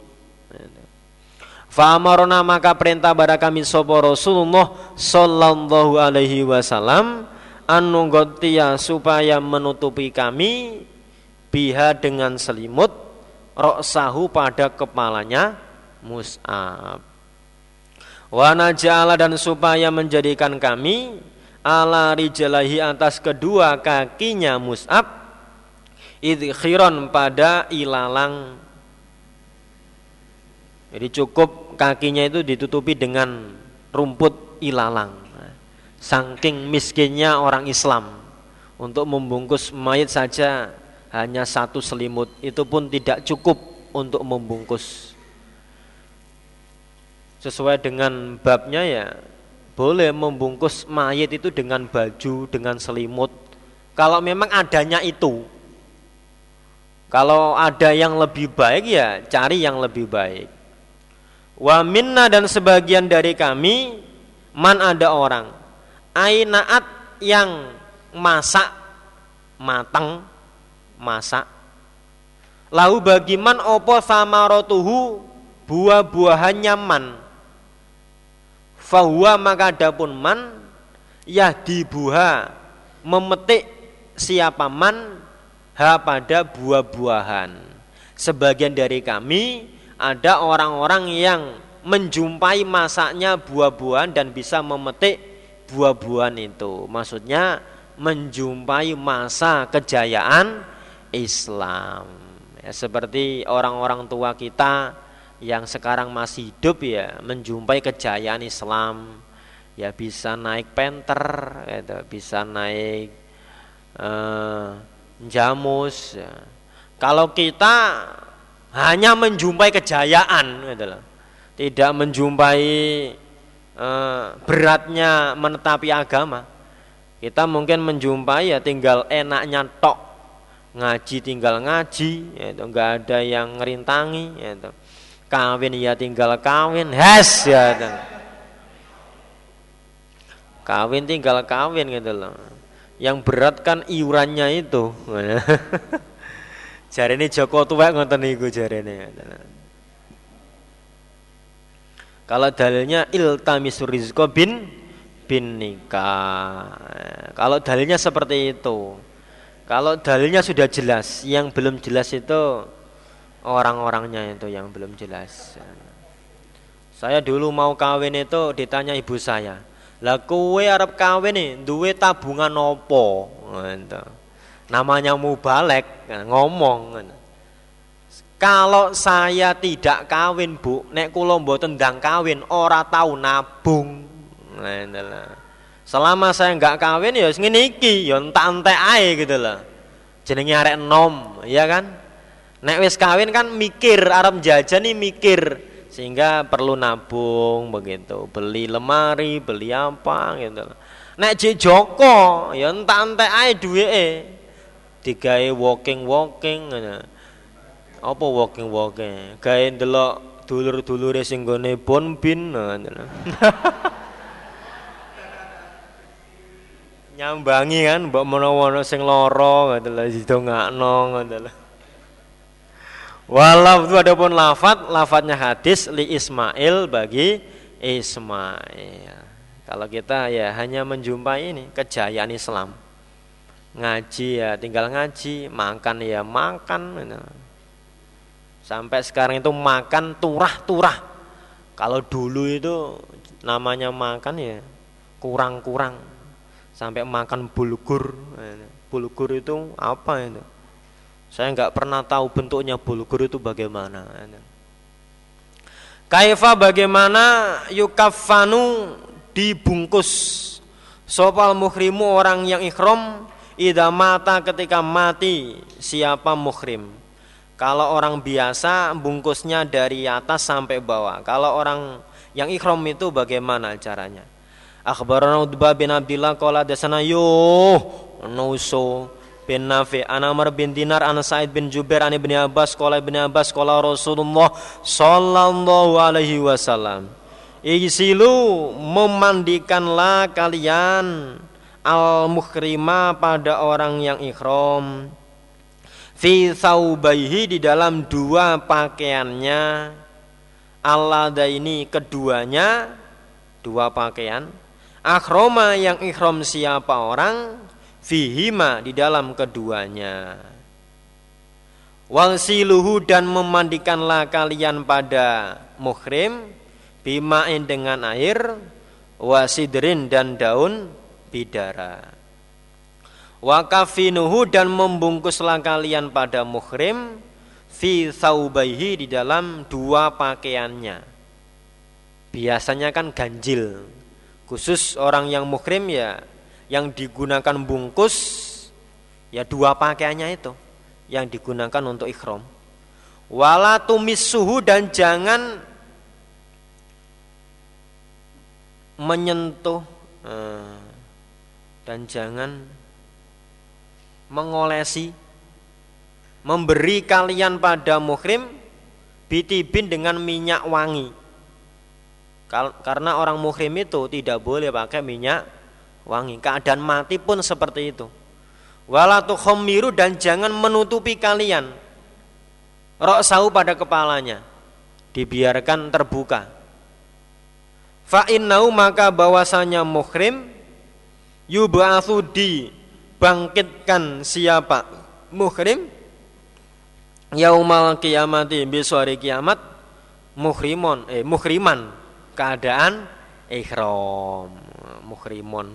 Fa'amarona maka perintah pada kami sopo Rasulullah Sallallahu alaihi wasallam Anu supaya menutupi kami biha dengan selimut roksahu pada kepalanya Mus'ab. Wa naja'ala dan supaya menjadikan kami ala rijalahi atas kedua kakinya Mus'ab idkhiron pada ilalang. Jadi cukup kakinya itu ditutupi dengan rumput ilalang. Saking miskinnya orang Islam. Untuk membungkus mayat saja hanya satu selimut. Itu pun tidak cukup untuk membungkus. Sesuai dengan babnya ya boleh membungkus mayat itu dengan baju dengan selimut. Kalau memang adanya itu kalau ada yang lebih baik ya cari yang lebih baik. Wa minna dan sebagian dari kami man ada orang ainaat yang masak matang masak. Lau bagiman opo samarotuhu buah-buahannya man. Fahuwa maka adapun man yahdibuha memetik siapa man pada buah-buahan. Sebagian dari kami ada orang-orang yang menjumpai masaknya buah-buahan dan bisa memetik buah-buahan itu. Maksudnya menjumpai masa kejayaan Islam. Ya, seperti orang-orang tua kita yang sekarang masih hidup ya menjumpai kejayaan Islam. Ya bisa naik penter gitu, bisa naik uh, jamus ya. kalau kita hanya menjumpai kejayaan gitu loh. Tidak menjumpai uh, beratnya menetapi agama. Kita mungkin menjumpai ya tinggal enaknya tok. Ngaji tinggal ngaji ya itu. Enggak ada yang ngerintangi ya itu. Kawin ya tinggal kawin hes ya kawin tinggal kawin gitu loh yang berat kan iurannya itu. [LAUGHS] Jari ini Joko tua ngonten iku jari ini. Kalau dalilnya iltamisu rizko bin bin nikah. Kalau dalilnya seperti itu. Kalau dalilnya sudah jelas yang belum jelas itu orang-orangnya itu yang belum jelas. Saya dulu mau kawin itu ditanya ibu saya, lah kue Arab kawin duwe tabungan opo? Gitu. Namanya mubalek, ngomong. Kalau saya tidak kawin bu, nek kulo mboten ndang kawin, ora tahu nabung. Selama saya nggak kawin ya ngene iki, ya entek-entek ae gitu loh. Jenenge arek nom, ya kan? Nek wis kawin kan mikir Arab jajan nih mikir sehingga perlu nabung begitu, beli lemari, beli apa gitu. Nek J Joko ya entek-entek ae duweke. Digawe walking-walking ngono. Apa walking-walking? Gawe ndelok dulur-dulure sing gone bonbin ngono. [LAUGHS] Nyambangi kan mbok menawa sing lara ngono lho didongakno ngono lho. Walau itu ada pun lafat, lafadznya hadis li Ismail bagi Ismail. Kalau kita ya hanya menjumpai ini kejayaan Islam. Ngaji ya tinggal ngaji, makan ya makan. Sampai sekarang itu makan turah-turah. Kalau dulu itu namanya makan ya kurang-kurang. Sampai makan bulgur. Bulgur itu apa itu? Saya nggak pernah tahu bentuknya bulgur itu bagaimana. Kaifa bagaimana yukafanu dibungkus. Sopal muhrimu orang yang ikhram ida mata ketika mati siapa muhrim? Kalau orang biasa bungkusnya dari atas sampai bawah. Kalau orang yang ikhram itu bagaimana caranya? Akhbarana Udbah bin Abdillah qala dasana yo nuso bin Nafi an Amr bin Dinar an Sa'id bin Jubair an Ibnu Abbas qala Ibnu Abbas qala Rasulullah sallallahu alaihi wasallam. Igsilu memandikanlah kalian al muhrima pada orang yang ikhram fi saubaihi di dalam dua pakaiannya. Alada ini keduanya dua pakaian. Akhroma yang ikhram siapa orang fihima di dalam keduanya. Walsiluhu dan memandikanlah kalian pada muhrim bimain dengan air wasidrin dan daun bidara. Wakafinuhu dan membungkuslah kalian pada muhrim fi saubaihi di dalam dua pakaiannya. Biasanya kan ganjil khusus orang yang muhrim ya yang digunakan bungkus ya dua pakaiannya itu yang digunakan untuk ikhram. Wala tumis suhu dan jangan menyentuh eh, dan jangan mengolesi memberi kalian pada muhrim bitibin dengan minyak wangi karena orang muhrim itu tidak boleh pakai minyak wangi. Keadaan mati pun seperti itu. Walatu khomiru dan jangan menutupi kalian. Rok sahu pada kepalanya. Dibiarkan terbuka. Fa innau maka bahwasanya muhrim yub'atsu dibangkitkan siapa muhrim yaumal kiamati besok hari kiamat muhrimon eh muhriman keadaan ihram muhrimon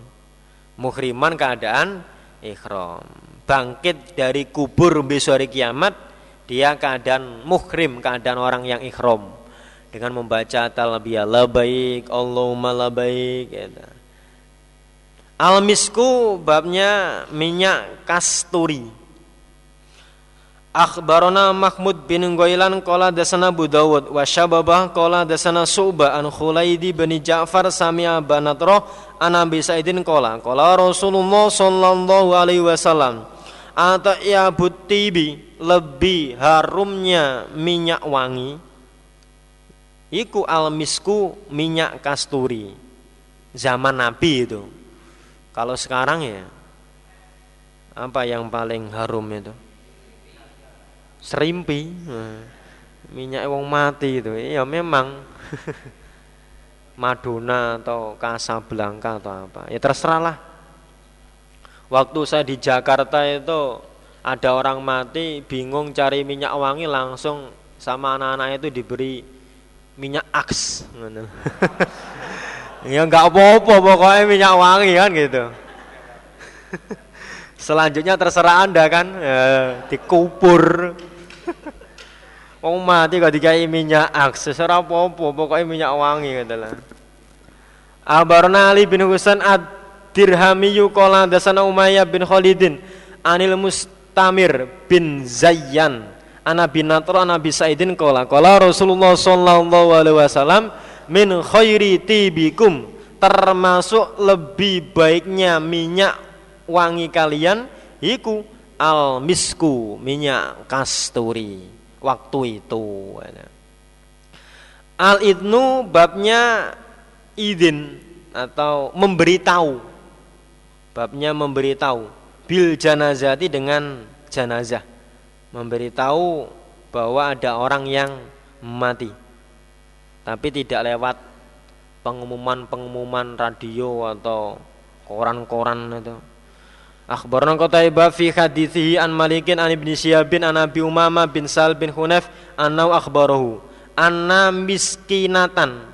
muhriman keadaan ihram. Bangkit dari kubur besok hari kiamat dia keadaan muhrim keadaan orang yang ihram. Dengan membaca talbiyah labaik Allahumma labaik gitu. Al-misku babnya minyak kasturi Akhbarona Mahmud bin Ghailan qala dasana Abu Dawud wa Syababah qala dasana Su'bah an Khulaidi bin Ja'far sami'a Banatroh an Abi Sa'idin qala qala Rasulullah sallallahu alaihi wasallam. Ata ya butibi lebih harumnya minyak wangi. Iku almisku minyak kasturi. Zaman Nabi itu. Kalau sekarang ya apa yang paling harum itu serimpi. Minyak wong mati itu. Ya memang. [LAUGHS] Madonna atau Casablanca atau apa. Ya terserahlah waktu saya di Jakarta itu ada orang mati bingung cari minyak wangi langsung sama anak-anak itu diberi minyak aks. [LAUGHS] Ya nggak apa-apa pokoknya minyak wangi kan gitu. [LAUGHS] Selanjutnya terserah anda kan ya, dikubur Wong mati kok dikai minyak akses ora apa-apa, pokoke minyak wangi adalah. Abarna Ali bin Husain ad-Dirhami qala dasana Umayyah bin Khalidin anil Mustamir bin Zayyan ana bin Natr ana bi Sa'idin qala qala Rasulullah sallallahu alaihi wasallam min khairi tibikum termasuk lebih baiknya minyak wangi kalian iku al misku minyak kasturi. Waktu itu al idnu babnya idin atau memberitahu. Babnya memberitahu. Bil janazati dengan janazah. Memberitahu bahwa ada orang yang mati. Tapi tidak lewat pengumuman-pengumuman radio atau koran-koran itu Akhbarana Qutaibah fi hadithihi an Malikin an Ibnu Syihab bin an Abi Umama bin Sal bin Hunayf annau akhbarahu. Anna miskinatan.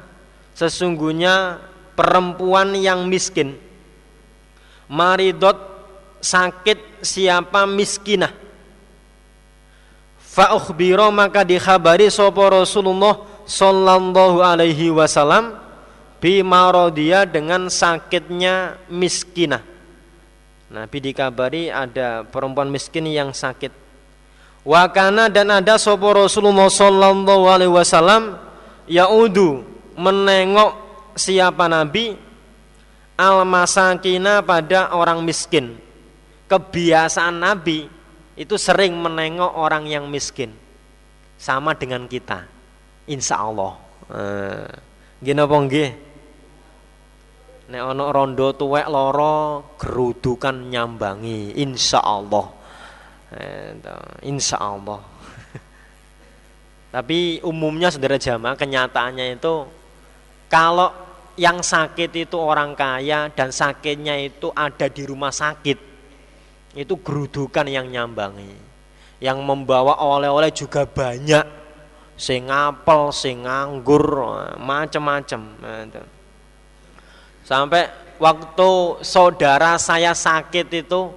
Sesungguhnya perempuan yang miskin. Maridot sakit siapa miskinah. Fa ukhbira maka dikhabari sapa Rasulullah sallallahu alaihi wasallam bi marodia dengan sakitnya miskinah Nabi dikabari ada perempuan miskin yang sakit. Wakana dan ada sopo Rasulullah Sallallahu Alaihi Wasallam yaudu menengok siapa Nabi al masakina pada orang miskin. Kebiasaan Nabi itu sering menengok orang yang miskin, sama dengan kita. Insya Allah. Eh, gini apa nek ana rondo tuwek loro gerudukan nyambangi insyaallah. Insyaallah. [LAUGHS] Tapi umumnya saudara jamaah kenyataannya itu kalau yang sakit itu orang kaya dan sakitnya itu ada di rumah sakit itu gerudukan yang nyambangi. Yang membawa oleh-oleh juga banyak sing apel sing nganggur macam-macam nah, Sampai waktu saudara saya sakit itu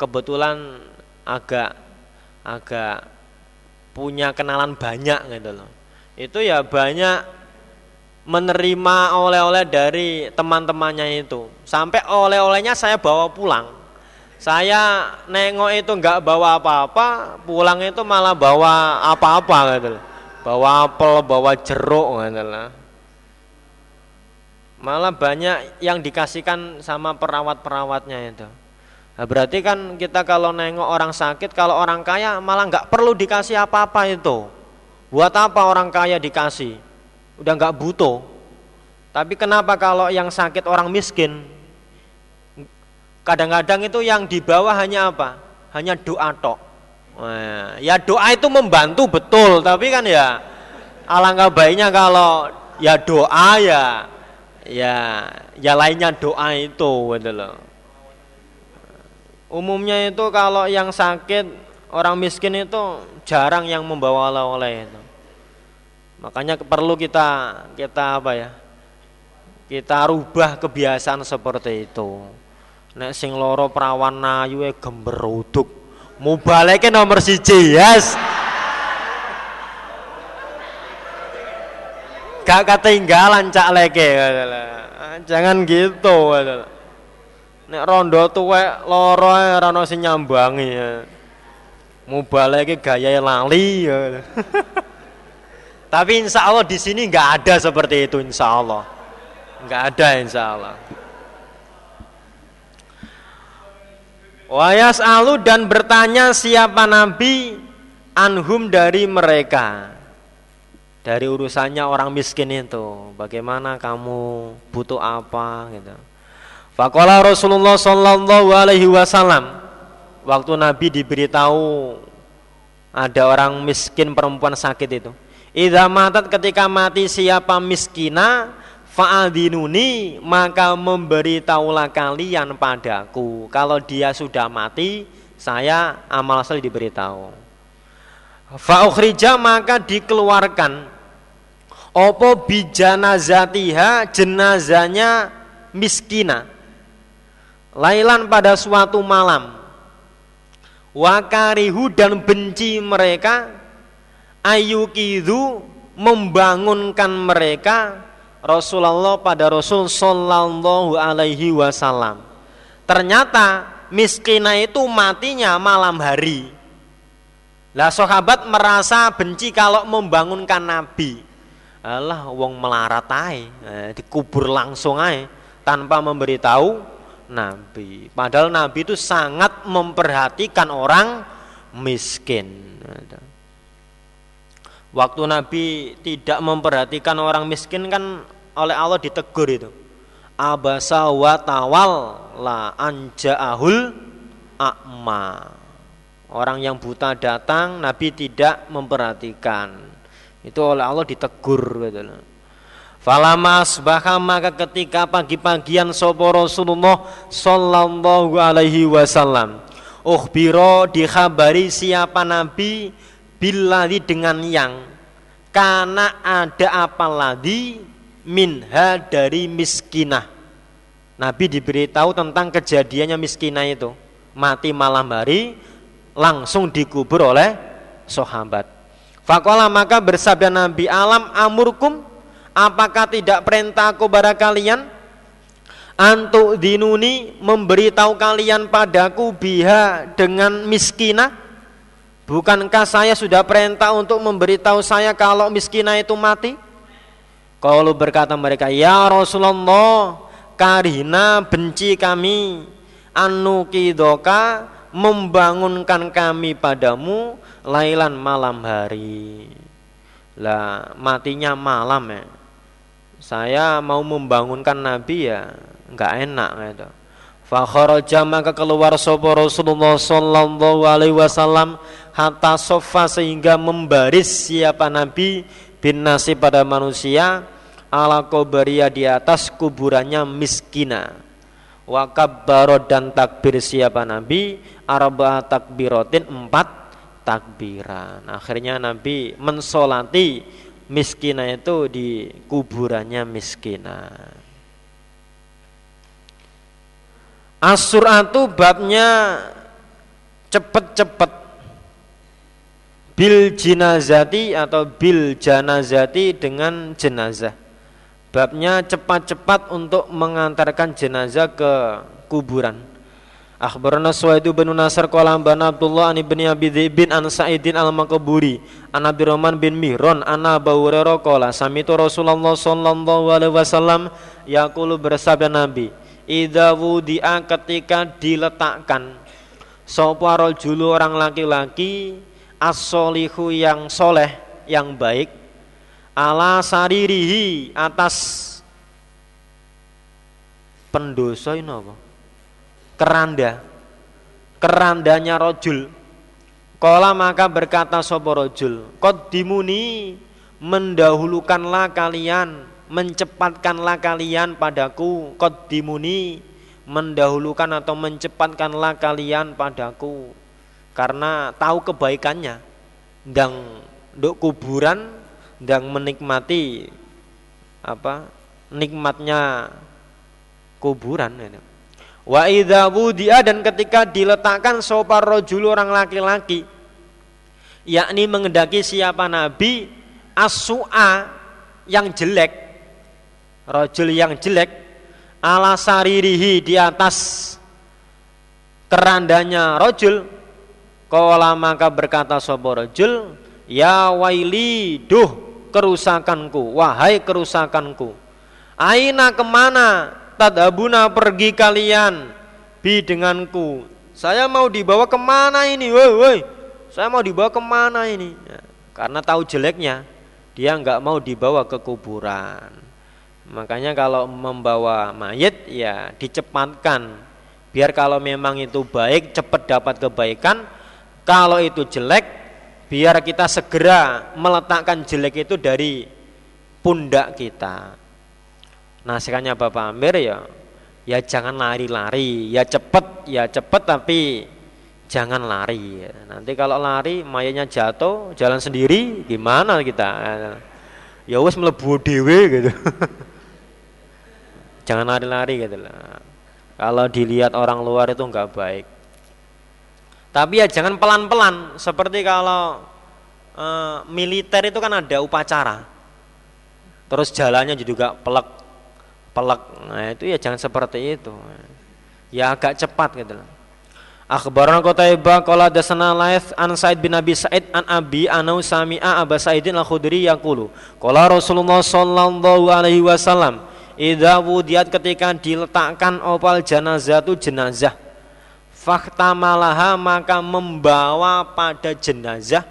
kebetulan agak agak punya kenalan banyak gitu loh. Itu ya banyak menerima oleh-oleh dari teman-temannya itu. Sampai oleh-olehnya saya bawa pulang. Saya nengok itu nggak bawa apa-apa, pulang itu malah bawa apa-apa gitu loh. Bawa apel, bawa jeruk gitu loh malah banyak yang dikasihkan sama perawat-perawatnya itu. Nah, berarti kan kita kalau nengok orang sakit, kalau orang kaya malah nggak perlu dikasih apa-apa itu. Buat apa orang kaya dikasih? Udah nggak butuh. Tapi kenapa kalau yang sakit orang miskin? Kadang-kadang itu yang dibawa hanya apa? Hanya doa tok. Ya doa itu membantu betul, tapi kan ya alangkah baiknya kalau ya doa ya ya ya lainnya doa itu gitu loh. Umumnya itu kalau yang sakit orang miskin itu jarang yang membawa oleh-oleh itu. Makanya perlu kita kita apa ya? Kita rubah kebiasaan seperti itu. Nek sing loro perawan nayu e gemberuduk. Mubaleke nomor siji, yes. Gak ketinggalan cak leke. Jangan gitu. Nek rondo tuwek loro ora ono sing nyambangi. Mubaleke gaya lali. Tapi insya Allah di sini nggak ada seperti itu insya Allah. Nggak ada insya Allah. Wayas alu dan bertanya siapa nabi anhum dari mereka dari urusannya orang miskin itu bagaimana kamu butuh apa gitu Fakola Rasulullah Sallallahu Alaihi Wasallam waktu Nabi diberitahu ada orang miskin perempuan sakit itu. Idza matat ketika mati siapa miskina fa'adinuni maka memberitahulah kalian padaku kalau dia sudah mati saya amal salih diberitahu. Fa'ukhrija maka dikeluarkan opo bijanazatiha jenazahnya miskina. Lailan pada suatu malam Wakarihu dan benci mereka Ayukidu membangunkan mereka Rasulullah pada Rasul Sallallahu Alaihi Wasallam. Ternyata miskina itu matinya malam hari. Lah sahabat merasa benci kalau membangunkan Nabi Allah wong melarat ae, eh, dikubur langsung ae tanpa memberitahu Nabi. Padahal Nabi itu sangat memperhatikan orang miskin. Waktu Nabi tidak memperhatikan orang miskin kan oleh Allah ditegur itu. Abasa wa tawal la anja'ahul akma. Orang yang buta datang, Nabi tidak memperhatikan. Itu oleh Allah ditegur gitu Falama asbaha maka ketika pagi-pagian sopo Rasulullah sallallahu alaihi wasallam ukhbiro dikhabari siapa nabi billadhi dengan yang karena ada apa lagi? Minha dari miskinah. Nabi diberitahu tentang kejadiannya miskinah itu. Mati malam hari langsung dikubur oleh sahabat Fakola maka bersabda Nabi alam amurkum Apakah tidak perintahku kepada kalian? Antuk dinuni memberitahu kalian padaku biha dengan miskina? Bukankah saya sudah perintah untuk memberitahu saya kalau miskina itu mati? Kalau berkata mereka, Ya Rasulullah, karina benci kami, anu kidoka membangunkan kami padamu lailan malam hari. Lah matinya malam ya saya mau membangunkan Nabi ya nggak enak gitu. Fakharaja maka keluar sopo Rasulullah sallallahu alaihi wasallam hatta sofa sehingga membaris siapa Nabi bin nasi pada manusia ala kobaria di atas kuburannya miskina wakabbaro dan takbir siapa Nabi arba takbirotin empat takbiran akhirnya Nabi mensolati miskina itu di kuburannya miskina. As-suratu babnya cepet-cepet bil jinazati atau bil janazati dengan jenazah. Babnya cepat-cepat untuk mengantarkan jenazah ke kuburan. Akhbarana Suwaidu bin Nasr qala bana Abdullah an ibni Abi bin an Sa'idin al-Makburi an Abi Rahman bin Mihron an Abu Hurairah qala samitu Rasulullah sallallahu alaihi wasallam yaqulu bersabda Nabi idza wudi'a ketika diletakkan sapa rajulu orang laki-laki as-solihu yang soleh yang baik ala saririhi atas pendosa ini apa? keranda. Kerandanya rojul. Kola maka berkata sopo rojul Kod dimuni mendahulukanlah kalian mencepatkanlah kalian padaku. Qaddimuni mendahulukan atau mencepatkanlah kalian padaku. Karena tahu kebaikannya. Dan untuk kuburan dan menikmati apa nikmatnya kuburan itu. Wa idza wudi'a dan ketika diletakkan sopar rojul orang laki-laki yakni mengendaki siapa nabi asua yang jelek rojul yang jelek ala saririhi di atas kerandanya rojul Kala maka berkata sopo rojul Ya waili duh kerusakanku. Wahai kerusakanku Aina ke mana? Tadabuna pergi kalian. Bi denganku. Saya mau dibawa ke mana ini? Woi, woi. Saya mau dibawa ke mana ini? Ya, Karena tahu jeleknya Dia nggak mau dibawa ke kuburan. Makanya kalau membawa mayat ya dicepatkan. Biar kalau memang itu baik cepat dapat kebaikan. Kalau itu jelek biar kita segera meletakkan jelek itu dari pundak kita. Nasihatnya Bapak Amir ya ya jangan lari-lari, ya cepet ya cepet tapi jangan lari. Nanti kalau lari mayatnya jatuh jalan sendiri gimana kita? Ya wes melebu dewe gitu. [LAUGHS] jangan lari-lari gitu lah kalau dilihat orang luar itu enggak baik tapi ya jangan pelan-pelan. Seperti kalau e, militer itu kan ada upacara. Terus jalannya juga pelek pelek. Nah itu ya jangan seperti itu. Ya agak cepat gitu lah Akhbarana Qutaibah qala dasana Laits an Sa'id bin Abi Sa'id an Abi anau sami'a Aba Sa'idin al-Khudri yaqulu. Qala Rasulullah sallallahu alaihi wasallam Idza wudiat ketika diletakkan opal jenazah itu jenazah fakta malaha maka membawa pada jenazah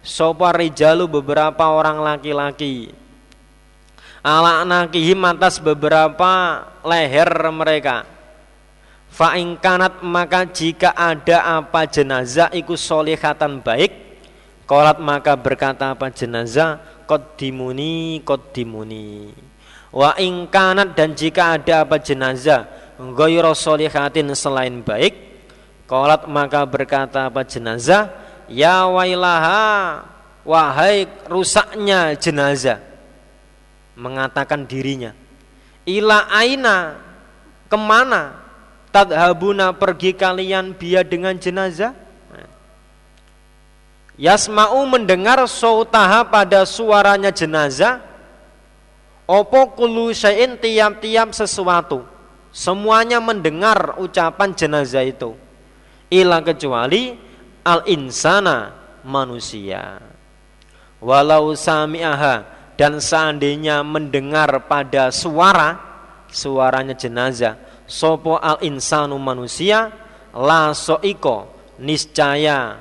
sopa rijalu beberapa orang laki-laki. Ala nakihim atas beberapa leher mereka. Fa'ingkanat maka jika ada apa jenazah ikut solihatan baik Kolat maka berkata apa jenazah Kodimuni, kodimuni Wa ingkanat dan jika ada apa jenazah Ghayra solihatin selain baik Kolat maka berkata apa jenazah? Ya wailaha Wahai rusaknya jenazah. Mengatakan dirinya Ila aina? Ke mana? Tadhabuna pergi kalian biar dengan jenazah? Yasma'u mendengar sautaha pada suaranya jenazah Opo kulu tiap-tiap sesuatu. Semuanya mendengar ucapan jenazah itu Ila kecuali al-insana manusia Walau sami'aha dan seandainya mendengar pada suara Suaranya jenazah Sopo al-insanu manusia La so'iko niscaya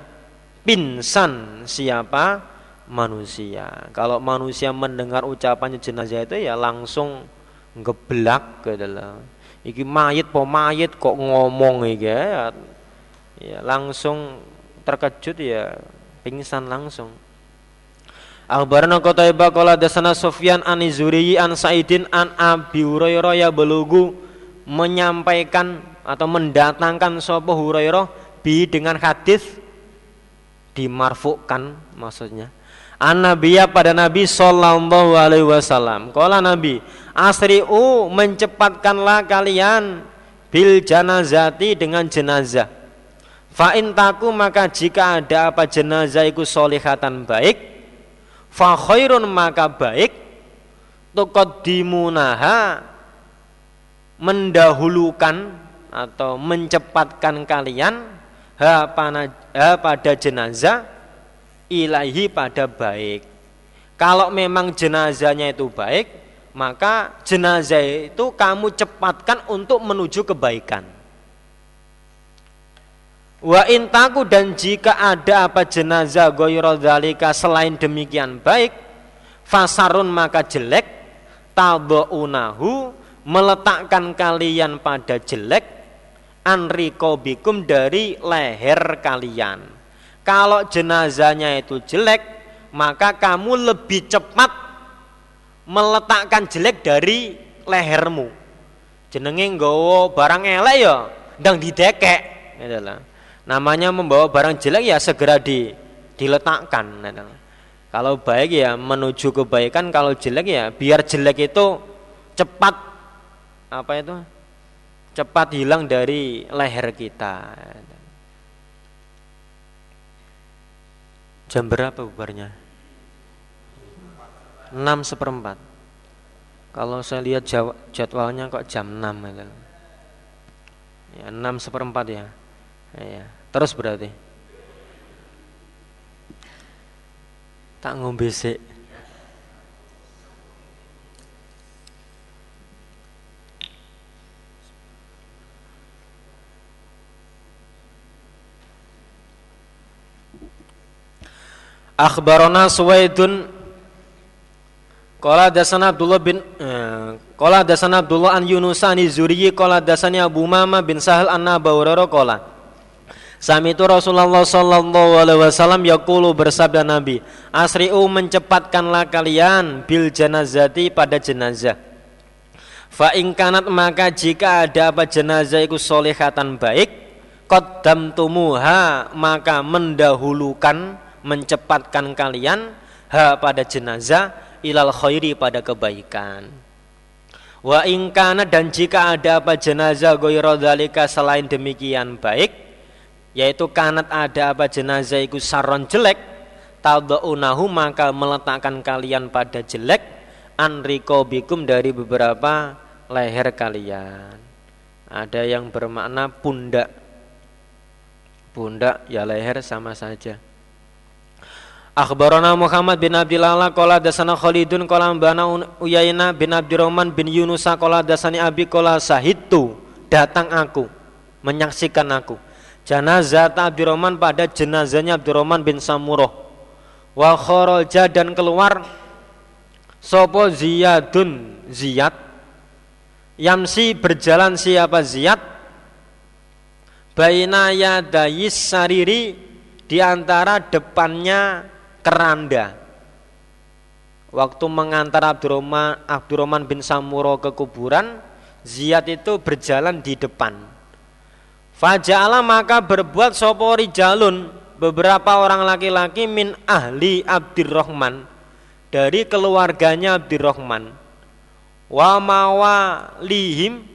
Pinsan siapa manusia. Kalau manusia mendengar ucapannya jenazah itu ya langsung ngeblak ke dalam. Iki mayit po mayit kok ngomong iki ya. Ya langsung terkejut ya pingsan langsung. Akhbarana Qutaibah qala dasana Sufyan an Zuriyi an Sa'idin an Abi Hurairah ya belugu menyampaikan atau mendatangkan sapa Hurairah bi dengan hadis dimarfukkan maksudnya an nabiya pada Nabi Sallallahu Alaihi Wasallam. Kala Nabi, asri'u mencepatkanlah kalian bil janazati dengan jenazah. Fa taku maka jika ada apa jenazah itu solihatan baik, fa khairun maka baik, tuqaddimunaha mendahulukan atau mencepatkan kalian ha pada jenazah ilahi pada baik. Kalau memang jenazahnya itu baik, maka jenazah itu kamu cepatkan untuk menuju kebaikan. Wa intaku dan jika ada apa jenazah goyrodalika selain demikian baik, fasarun maka jelek, tabu'unahu meletakkan kalian pada jelek, anrikobikum dari leher kalian kalau jenazahnya itu jelek, maka kamu lebih cepat meletakkan jelek dari lehermu. Jenenge nggawa barang elek ya ndang didekek gitu Namanya membawa barang jelek ya segera di diletakkan gitu Kalau baik ya menuju kebaikan, kalau jelek ya biar jelek itu cepat apa itu? Cepat hilang dari leher kita. Jam berapa bubarnya? 6 seperempat Kalau saya lihat jadwalnya kok jam 6 itu. Ya, 6 seperempat ya. ya. Terus berarti? Tak ngombe sik. Akhbarona Suwaidun. Qala dasana Abdullah bin uh, Qala dasana Abdullah an Yunus an Zuriyi qala dasani Abu Mama bin Sahal an Abu Hurairah qala Sami itu Rasulullah sallallahu alaihi wasallam yaqulu bersabda Nabi, "Asri'u mencepatkanlah kalian bil janazati pada jenazah." Fa kanat maka jika ada apa jenazah itu solehatan baik, qaddamtumuha maka mendahulukan mencepatkan kalian ha pada jenazah ilal khairi pada kebaikan. Wa ingkana dan jika ada apa jenazah goyrodalika selain demikian baik, yaitu kanat ada apa jenazah itu saron jelek, tadaunahu maka meletakkan kalian pada jelek anriko bikum dari beberapa leher kalian. Ada yang bermakna pundak. Pundak ya leher sama saja. Akhbarana Muhammad bin Abdillah qala dasana Khalidun qala bana Uyaina bin Abdurrahman bin Yunus qala dasani Abi qala sahidtu datang aku menyaksikan aku jenazah Abdurrahman pada jenazahnya Abdurrahman bin Samurah. Wa kharaja dan keluar sopo Ziyadun Ziyad. Yamsi berjalan siapa Ziyad? Baina yadayis sariri di antara depannya keranda. Waktu mengantar Abdurrahman, Abdurrahman bin Samuro ke kuburan Ziyad itu berjalan di depan Faja'ala maka berbuat sopori jalun beberapa orang laki-laki min ahli Abdurrahman dari keluarganya Abdurrahman wa mawalihim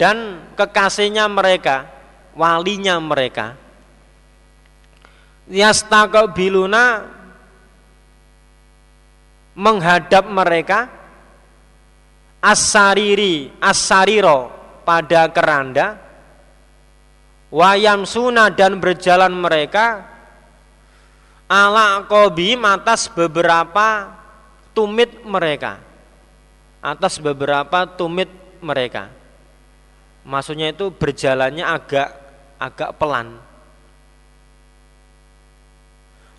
dan kekasihnya mereka walinya mereka. Yastaqbiluna menghadap mereka asariri asariro pada keranda wayam suna dan berjalan mereka ala kobi atas beberapa tumit mereka. Atas beberapa tumit mereka. Maksudnya itu berjalannya agak agak pelan.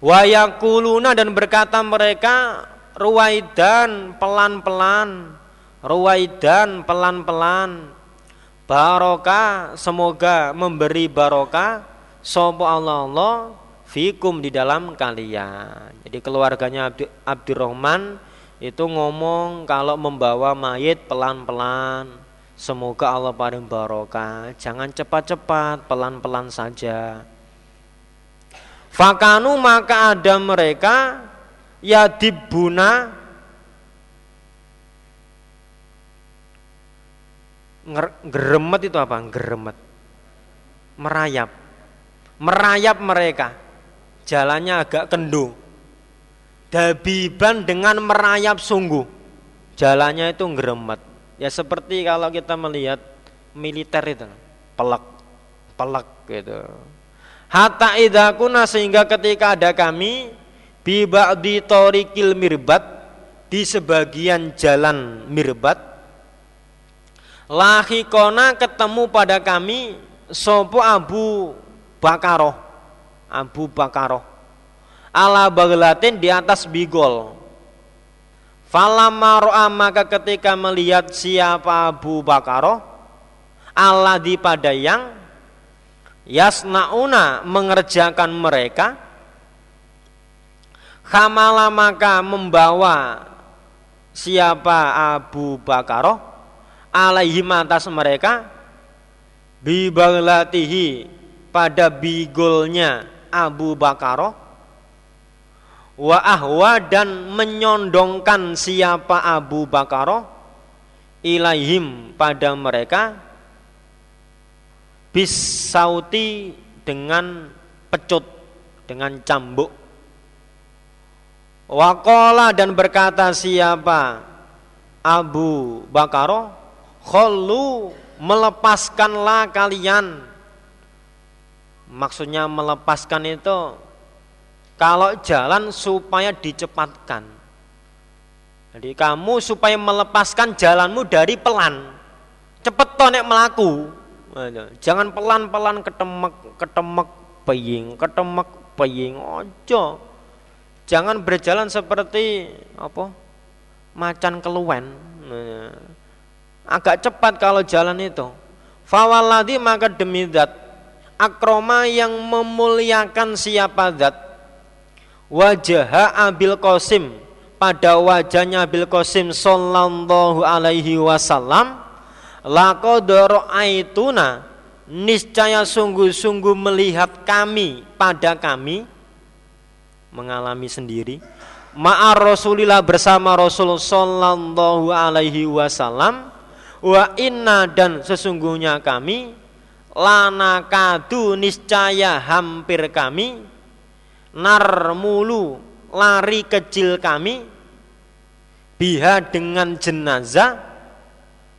Wayakuluna dan berkata mereka ruwaidan pelan-pelan ruwaidan pelan-pelan barokah semoga memberi barokah. Sopo Allah Allah fikum di dalam kalian. Jadi keluarganya Abdurrahman itu ngomong kalau membawa mayit pelan-pelan. Semoga Allah paling barokah. Jangan cepat-cepat pelan-pelan saja. Fakanu maka ada mereka yadibuna geremet itu apa? Geremet. Merayap. Merayap mereka. Jalannya agak kendu. Dabiban dengan merayap sungguh. Jalannya itu geremet. Ya seperti kalau kita melihat militer itu. Pelek. Pelek gitu. Hatta idakuna sehingga ketika ada kami bi ba'di tariqil mirbat di sebagian jalan mirbat lahikona ketemu pada kami sopo Abu Bakaroh. Abu Bakaroh. Ala baglatin di atas bigol. Falamma ro'a maka ketika melihat siapa Abu Bakaroh Allah di pada yang Yasnauna mengerjakan mereka Kamala maka membawa siapa Abu Bakar alaihi atas mereka bibalatihi pada bigolnya Abu Bakar wa ahwa dan menyondongkan siapa Abu Bakar ilaihim pada mereka bis sauti dengan pecut dengan cambuk. Wakola dan berkata siapa Abu Bakar Kholu melepaskanlah kalian. Maksudnya melepaskan itu Kalau jalan supaya dicepatkan. Jadi kamu supaya melepaskan jalanmu dari pelan. Cepet tonek melaku Jangan pelan-pelan ketemek ketemek peying ketemek peying ojo Jangan berjalan seperti apa? Macan keluwen. Agak cepat kalau jalan itu. Fawaladi maka demi zat. Akroma yang memuliakan siapa zat. Wajah Abil Qasim. Pada wajahnya Abil Qasim sallallahu alaihi wasallam laqad ra'aituna. Niscaya sungguh-sungguh melihat kami pada kami mengalami sendiri. Ma'ar Rasulillah bersama Rasul sallallahu alaihi wasallam wa inna dan sesungguhnya kami lana kadu niscaya hampir kami narmulu lari kecil kami biha dengan jenazah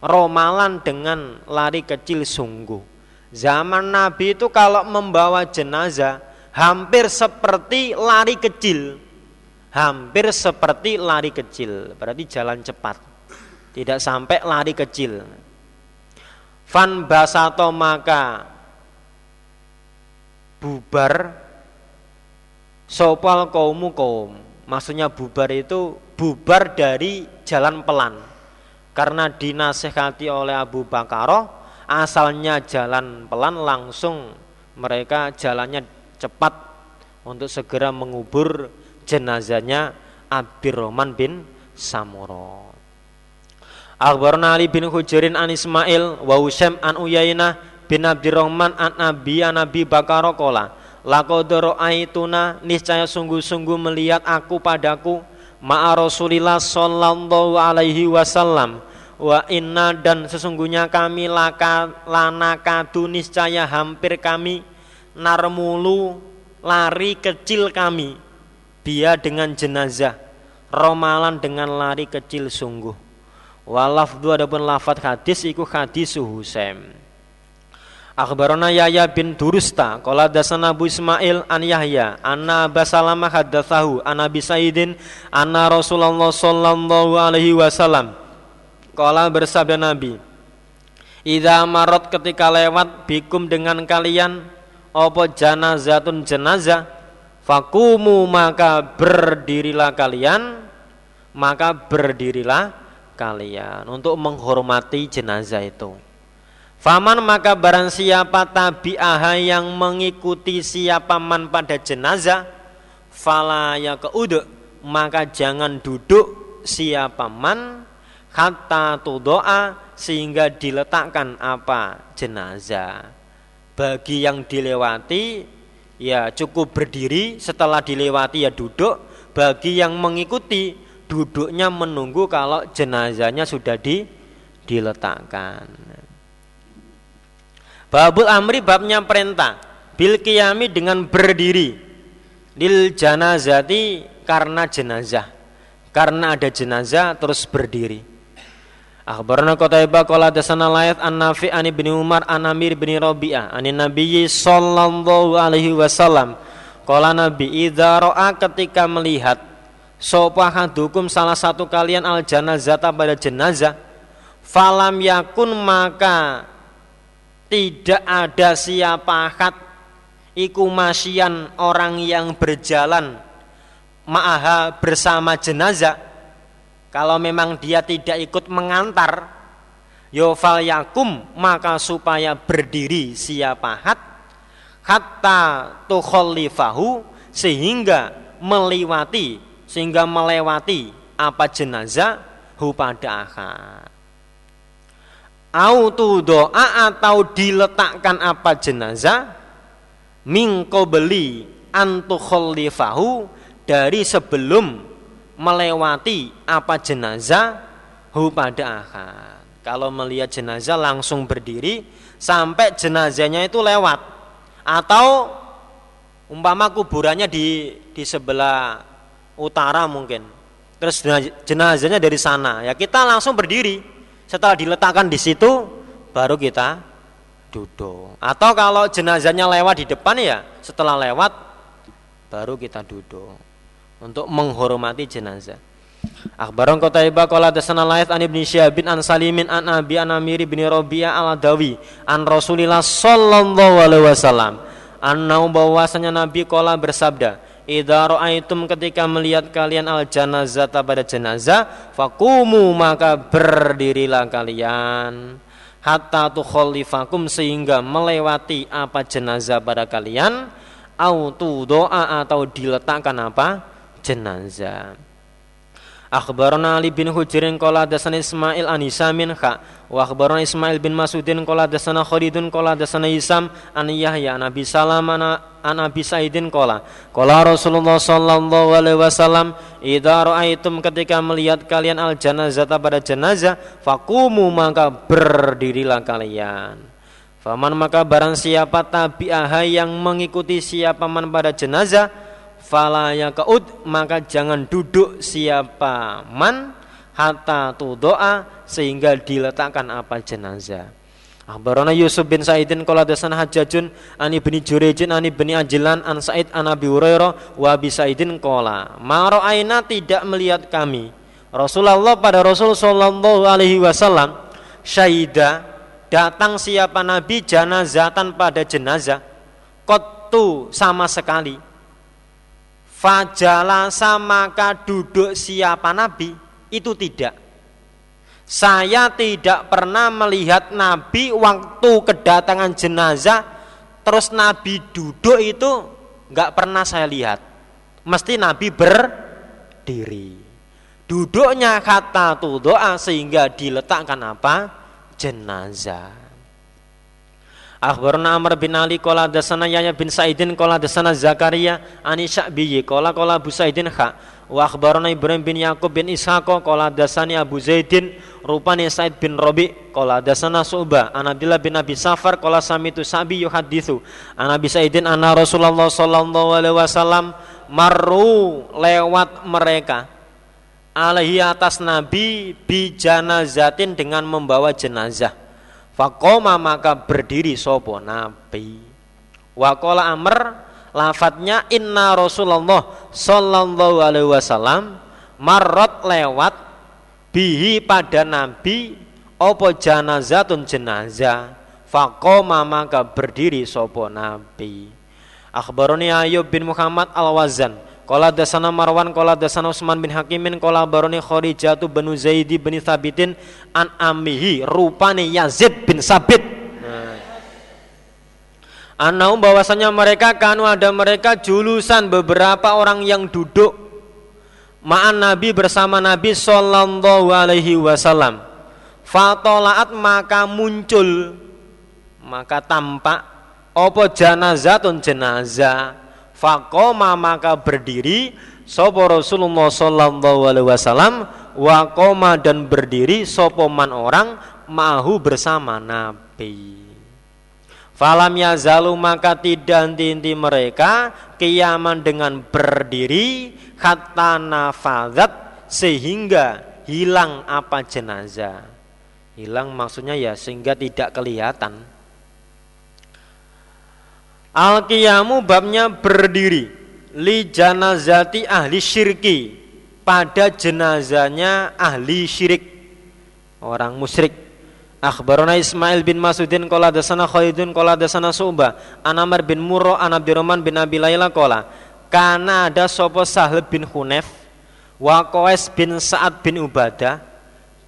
romalan dengan lari kecil sungguh zaman Nabi itu kalau membawa jenazah hampir seperti lari kecil. Hampir seperti lari kecil, berarti jalan cepat. Tidak sampai lari kecil. Fan basato maka bubar sopal kaumu kaum. Maksudnya bubar itu bubar dari jalan pelan. Karena dinasehati oleh Abu Bakar, asalnya jalan pelan langsung mereka jalannya cepat untuk segera mengubur jenazahnya Abdurrahman bin Samuro. Akhbarna Ali bin Hujirin an Ismail wa Husaim an Uyainah bin Abdurrahman an Nabi an Nabi Bakar qala laqad aituna niscaya sungguh-sungguh melihat aku padaku ma'a Rasulillah sallallahu alaihi wasallam wa inna dan sesungguhnya kami laka lana kadu niscaya hampir kami narmulu lari kecil kami dia dengan jenazah romalan dengan lari kecil sungguh walafdu adapun lafat hadis iku hadis Husaim Akhbarana Yahya bin Durusta Qala dasana Abu Ismail an Yahya Anna Aba Salamah haddathahu An Abi Sayyidin Anna Rasulullah sallallahu alaihi wasallam. Qala bersabda Nabi Idza marot ketika lewat bikum dengan kalian apa janazatun jenazah? Fakumu maka berdirilah kalian maka berdirilah kalian untuk menghormati jenazah itu. Faman maka barang siapa tabi'aha yang mengikuti siapa man pada jenazah Fala ya keuduk maka jangan duduk siapa man Hatta tudoa sehingga diletakkan apa jenazah. Bagi yang dilewati ya cukup berdiri setelah dilewati ya duduk. Bagi yang mengikuti duduknya menunggu kalau jenazahnya sudah di, diletakkan. Babul amri babnya perintah bil qiyami dengan berdiri. Lil janazati karena jenazah. Karena ada jenazah terus berdiri. Akhbarana Qutaibah qala dasana layat an Nafi an Ibnu Umar an Amir bin Rabi'ah an Nabi sallallahu alaihi wasallam. Qala Nabi idza ra'a ketika melihat sapa hadukum salah satu kalian al janazata pada jenazah. Falam yakun maka tidak ada siapa had iku masyian orang yang berjalan ma'aha bersama jenazah. Kalau memang dia tidak ikut mengantar Yofal yakum maka supaya berdiri siapa hat hatta tukholifahu sehingga melewati sehingga melewati apa jenazah hu pada akad. Autu doa atau diletakkan apa jenazah mingko beli antukholifahu dari sebelum melewati apa jenazah hu pada kalau melihat jenazah langsung berdiri sampai jenazahnya itu lewat. Atau umpama kuburannya di di sebelah utara mungkin terus jenazahnya dari sana ya kita langsung berdiri setelah diletakkan di situ baru kita duduk. Atau kalau jenazahnya lewat di depan ya setelah lewat baru kita duduk untuk menghormati jenazah. Akhbaron Qutaibah qala dasana Laith an Ibnu bin an Salimin an Abi an Amir bin Rabi'ah al-Adawi an Rasulillah sallallahu alaihi wasallam annau bahwasanya Nabi qala bersabda Idza ra'aitum ketika melihat kalian al janazata pada jenazah fakumu maka berdirilah kalian. Hatta tukhallifakum sehingga melewati apa jenazah pada kalian. Autu doa atau diletakkan apa? jenazah. Akhbarana Ali bin Hujrin qala dasana Ismail an Hisamin kha wa akhbarana Ismail bin Masudin qala dasana Khalidun qala dasana Hisam an Yahya an Abi Salam an Abi Saidin qala qala Rasulullah sallallahu alaihi wasallam idza raaitum ketika melihat kalian al janazah pada jenazah faqumu maka berdirilah kalian. Faman maka barang siapa tabi'ah yang mengikuti siapa man pada jenazah fala yaqud maka jangan duduk siapa man hatta tu doa sehingga diletakkan apa jenazah Akhbarana Yusuf bin Sa'idin qala dasana Hajjajun an ibni Jurejin an ibni Ajlan an Sa'id an Abi Hurairah wa bi Sa'idin qala ma ra'aina tidak melihat kami. Rasulullah pada Rasul sallallahu alaihi wasallam syahida datang siapa nabi janazatan pada jenazah qattu sama sekali. Fajalasa maka duduk siapa Nabi? Itu tidak. Saya tidak pernah melihat Nabi waktu kedatangan jenazah terus Nabi duduk itu nggak pernah saya lihat. Mesti Nabi berdiri. Duduknya kata tu doa sehingga diletakkan apa? Jenazah. Akhbarna Amr bin Ali qala dasana Yahya bin Sa'idin qala dasana Zakaria ani Sya'bi qala qala Abu Sa'idin kha wa akhbarna Ibrahim bin Yaqub bin Ishaq qala dasani Abu Zaidin rupani Sa'id bin Rabi qala dasana Su'ba an Abdullah bin Abi Safar qala samitu Sa'bi yuhaditsu an Abi Sa'idin anna Rasulullah sallallahu alaihi wasallam marru lewat mereka alaihi atas Nabi bi janazatin dengan membawa jenazah Fakoma maka berdiri sopo nabi. Wakola amr lafadznya inna Rasulullah sallallahu alaihi wasallam marot lewat bihi pada nabi opo janazatun jenazah fakoma maka berdiri sopo nabi akhbaroni Ayub bin Muhammad al-Wazan Kola dasana Marwan, kola dasana Usman bin Hakimin, kola baroni Khorijatu bin Zaidi bin Thabitin an amihi rupane Yazid bin Sabit. Anaum bahwasanya mereka kanu ada mereka julusan beberapa orang yang duduk ma'an Nabi bersama Nabi Sallallahu Alaihi Wasallam. Fatolaat maka muncul maka tampak opo janazatun jenazah Fakoma maka berdiri sopo Rasulullah Sallallahu Alaihi Wasallam wakoma dan berdiri sopo man orang mahu bersama Nabi. Falam yazalu maka tidak henti mereka kiaman dengan berdiri kata nafadat sehingga hilang apa jenazah. Hilang maksudnya ya sehingga tidak kelihatan. Al qiyamu babnya berdiri. Li janazati ahli syirki. Pada jenazahnya ahli syirik. Orang musyrik Akhbarona Ismail bin Masudin kola dasana Khalidun kola dasana Subah. Anamar bin Murro an bin Abi Layla kola. Karena ada sopo Sahl bin Hunef Wa bin Sa'ad bin Ubadah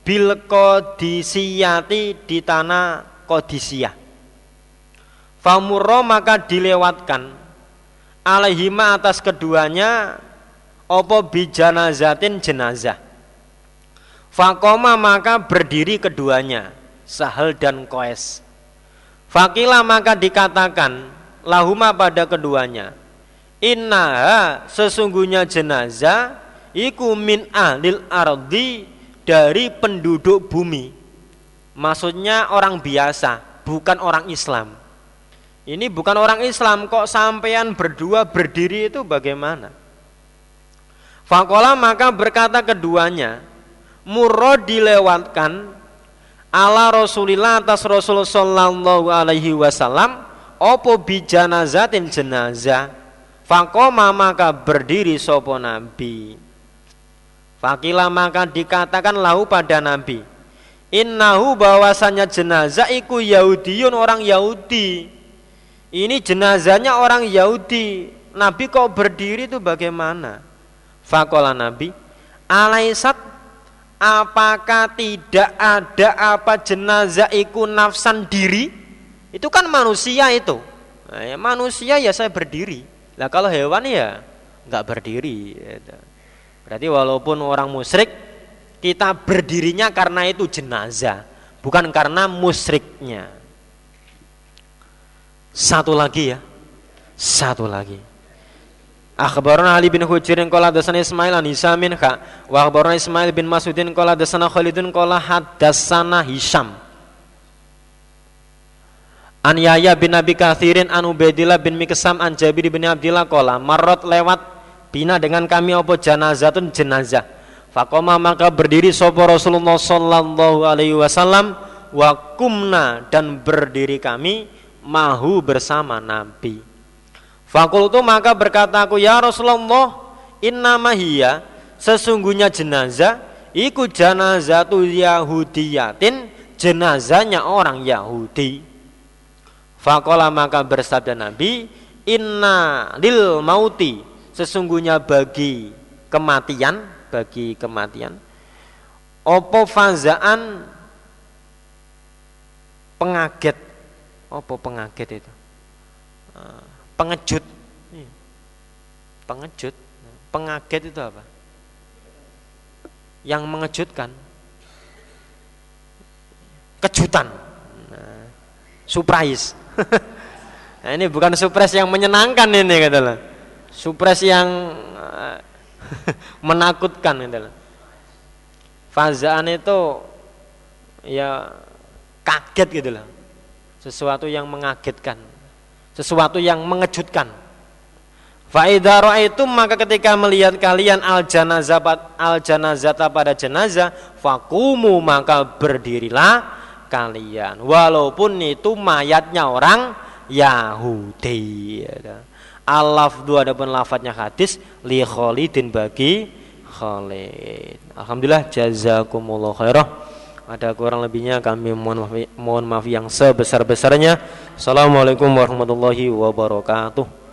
Bil Kodisiyati di tanah Kodisiyah Famurro maka dilewatkan. Alaihima atas keduanya opo bijanazatin jenazah. Fakoma maka berdiri keduanya Sahal dan Koes. Fakila maka dikatakan Lahuma pada keduanya Innaha sesungguhnya jenazah Iku min ahlil ardi Dari penduduk bumi. Maksudnya orang biasa Bukan orang Islam. Ini bukan orang Islam Kok sampean berdua berdiri itu bagaimana? Fakola maka berkata keduanya Murro dilewatkan ala Rasulillah atas Rasul sallallahu alaihi wasallam opo bijanazatin jenazah? Fakoma maka berdiri sopo nabi? Fakila maka dikatakan lahu pada nabi innahu bahwasanya jenazah iku Yahudiyun orang Yahudi. Ini jenazahnya orang Yahudi. Nabi kok berdiri itu bagaimana? Fakola Nabi Alaisat Apakah tidak ada apa jenazah iku nafsan diri? Itu kan manusia itu. Nah, ya, Manusia ya saya berdiri. Lah kalau hewan ya nggak berdiri gitu. Berarti walaupun orang musyrik Kita berdirinya karena itu jenazah Bukan karena musyriknya. Satu lagi ya Satu lagi Akhbarana Ali bin Hujirin qala hadatsana Ismail an Hisamin kha. Wa akhbarana Ismail bin Mas'udin qala hadatsana Khalidun qala hadatsana Hisham. An Yahya bin Abi Kathirin an Ubaidillah bin Miksam an Jabir bin Abdillah qala marot lewat bina dengan kami apa? Janazatun jenazah. Fakoma maka berdiri sopo Rasulullah sallallahu alaihi wasallam wa kumna dan berdiri kami mahu bersama Nabi Fakultu maka berkata aku ya Rasulullah inna mahiyya sesungguhnya jenazah iku janazatu yahudiyatin jenazahnya orang Yahudi. Fakola maka bersabda Nabi inna lil mauti. Sesungguhnya bagi kematian bagi kematian. Opo fazaan pengaget? Opo pengaget itu? Ah pengejut iya. pengejut pengaget itu apa? Yang mengejutkan. Kejutan. Nah, surprise. [LAUGHS] Nah, ini bukan surprise yang menyenangkan ini katalah surprise yang [LAUGHS] menakutkan katalah fazaan itu ya kaget gitu lah sesuatu yang mengagetkan sesuatu yang mengejutkan. Faidaro itu maka ketika melihat kalian al janazah al janazata pada jenazah fakumu maka berdirilah kalian walaupun itu mayatnya orang Yahudi. Alaf dua adapun lafadznya hadis li Khalidin bagi Khalid. Alhamdulillah jazakumullah khairah. Ada kurang lebihnya kami mohon maaf, mohon maaf yang sebesar-besarnya. Assalamualaikum warahmatullahi wabarakatuh.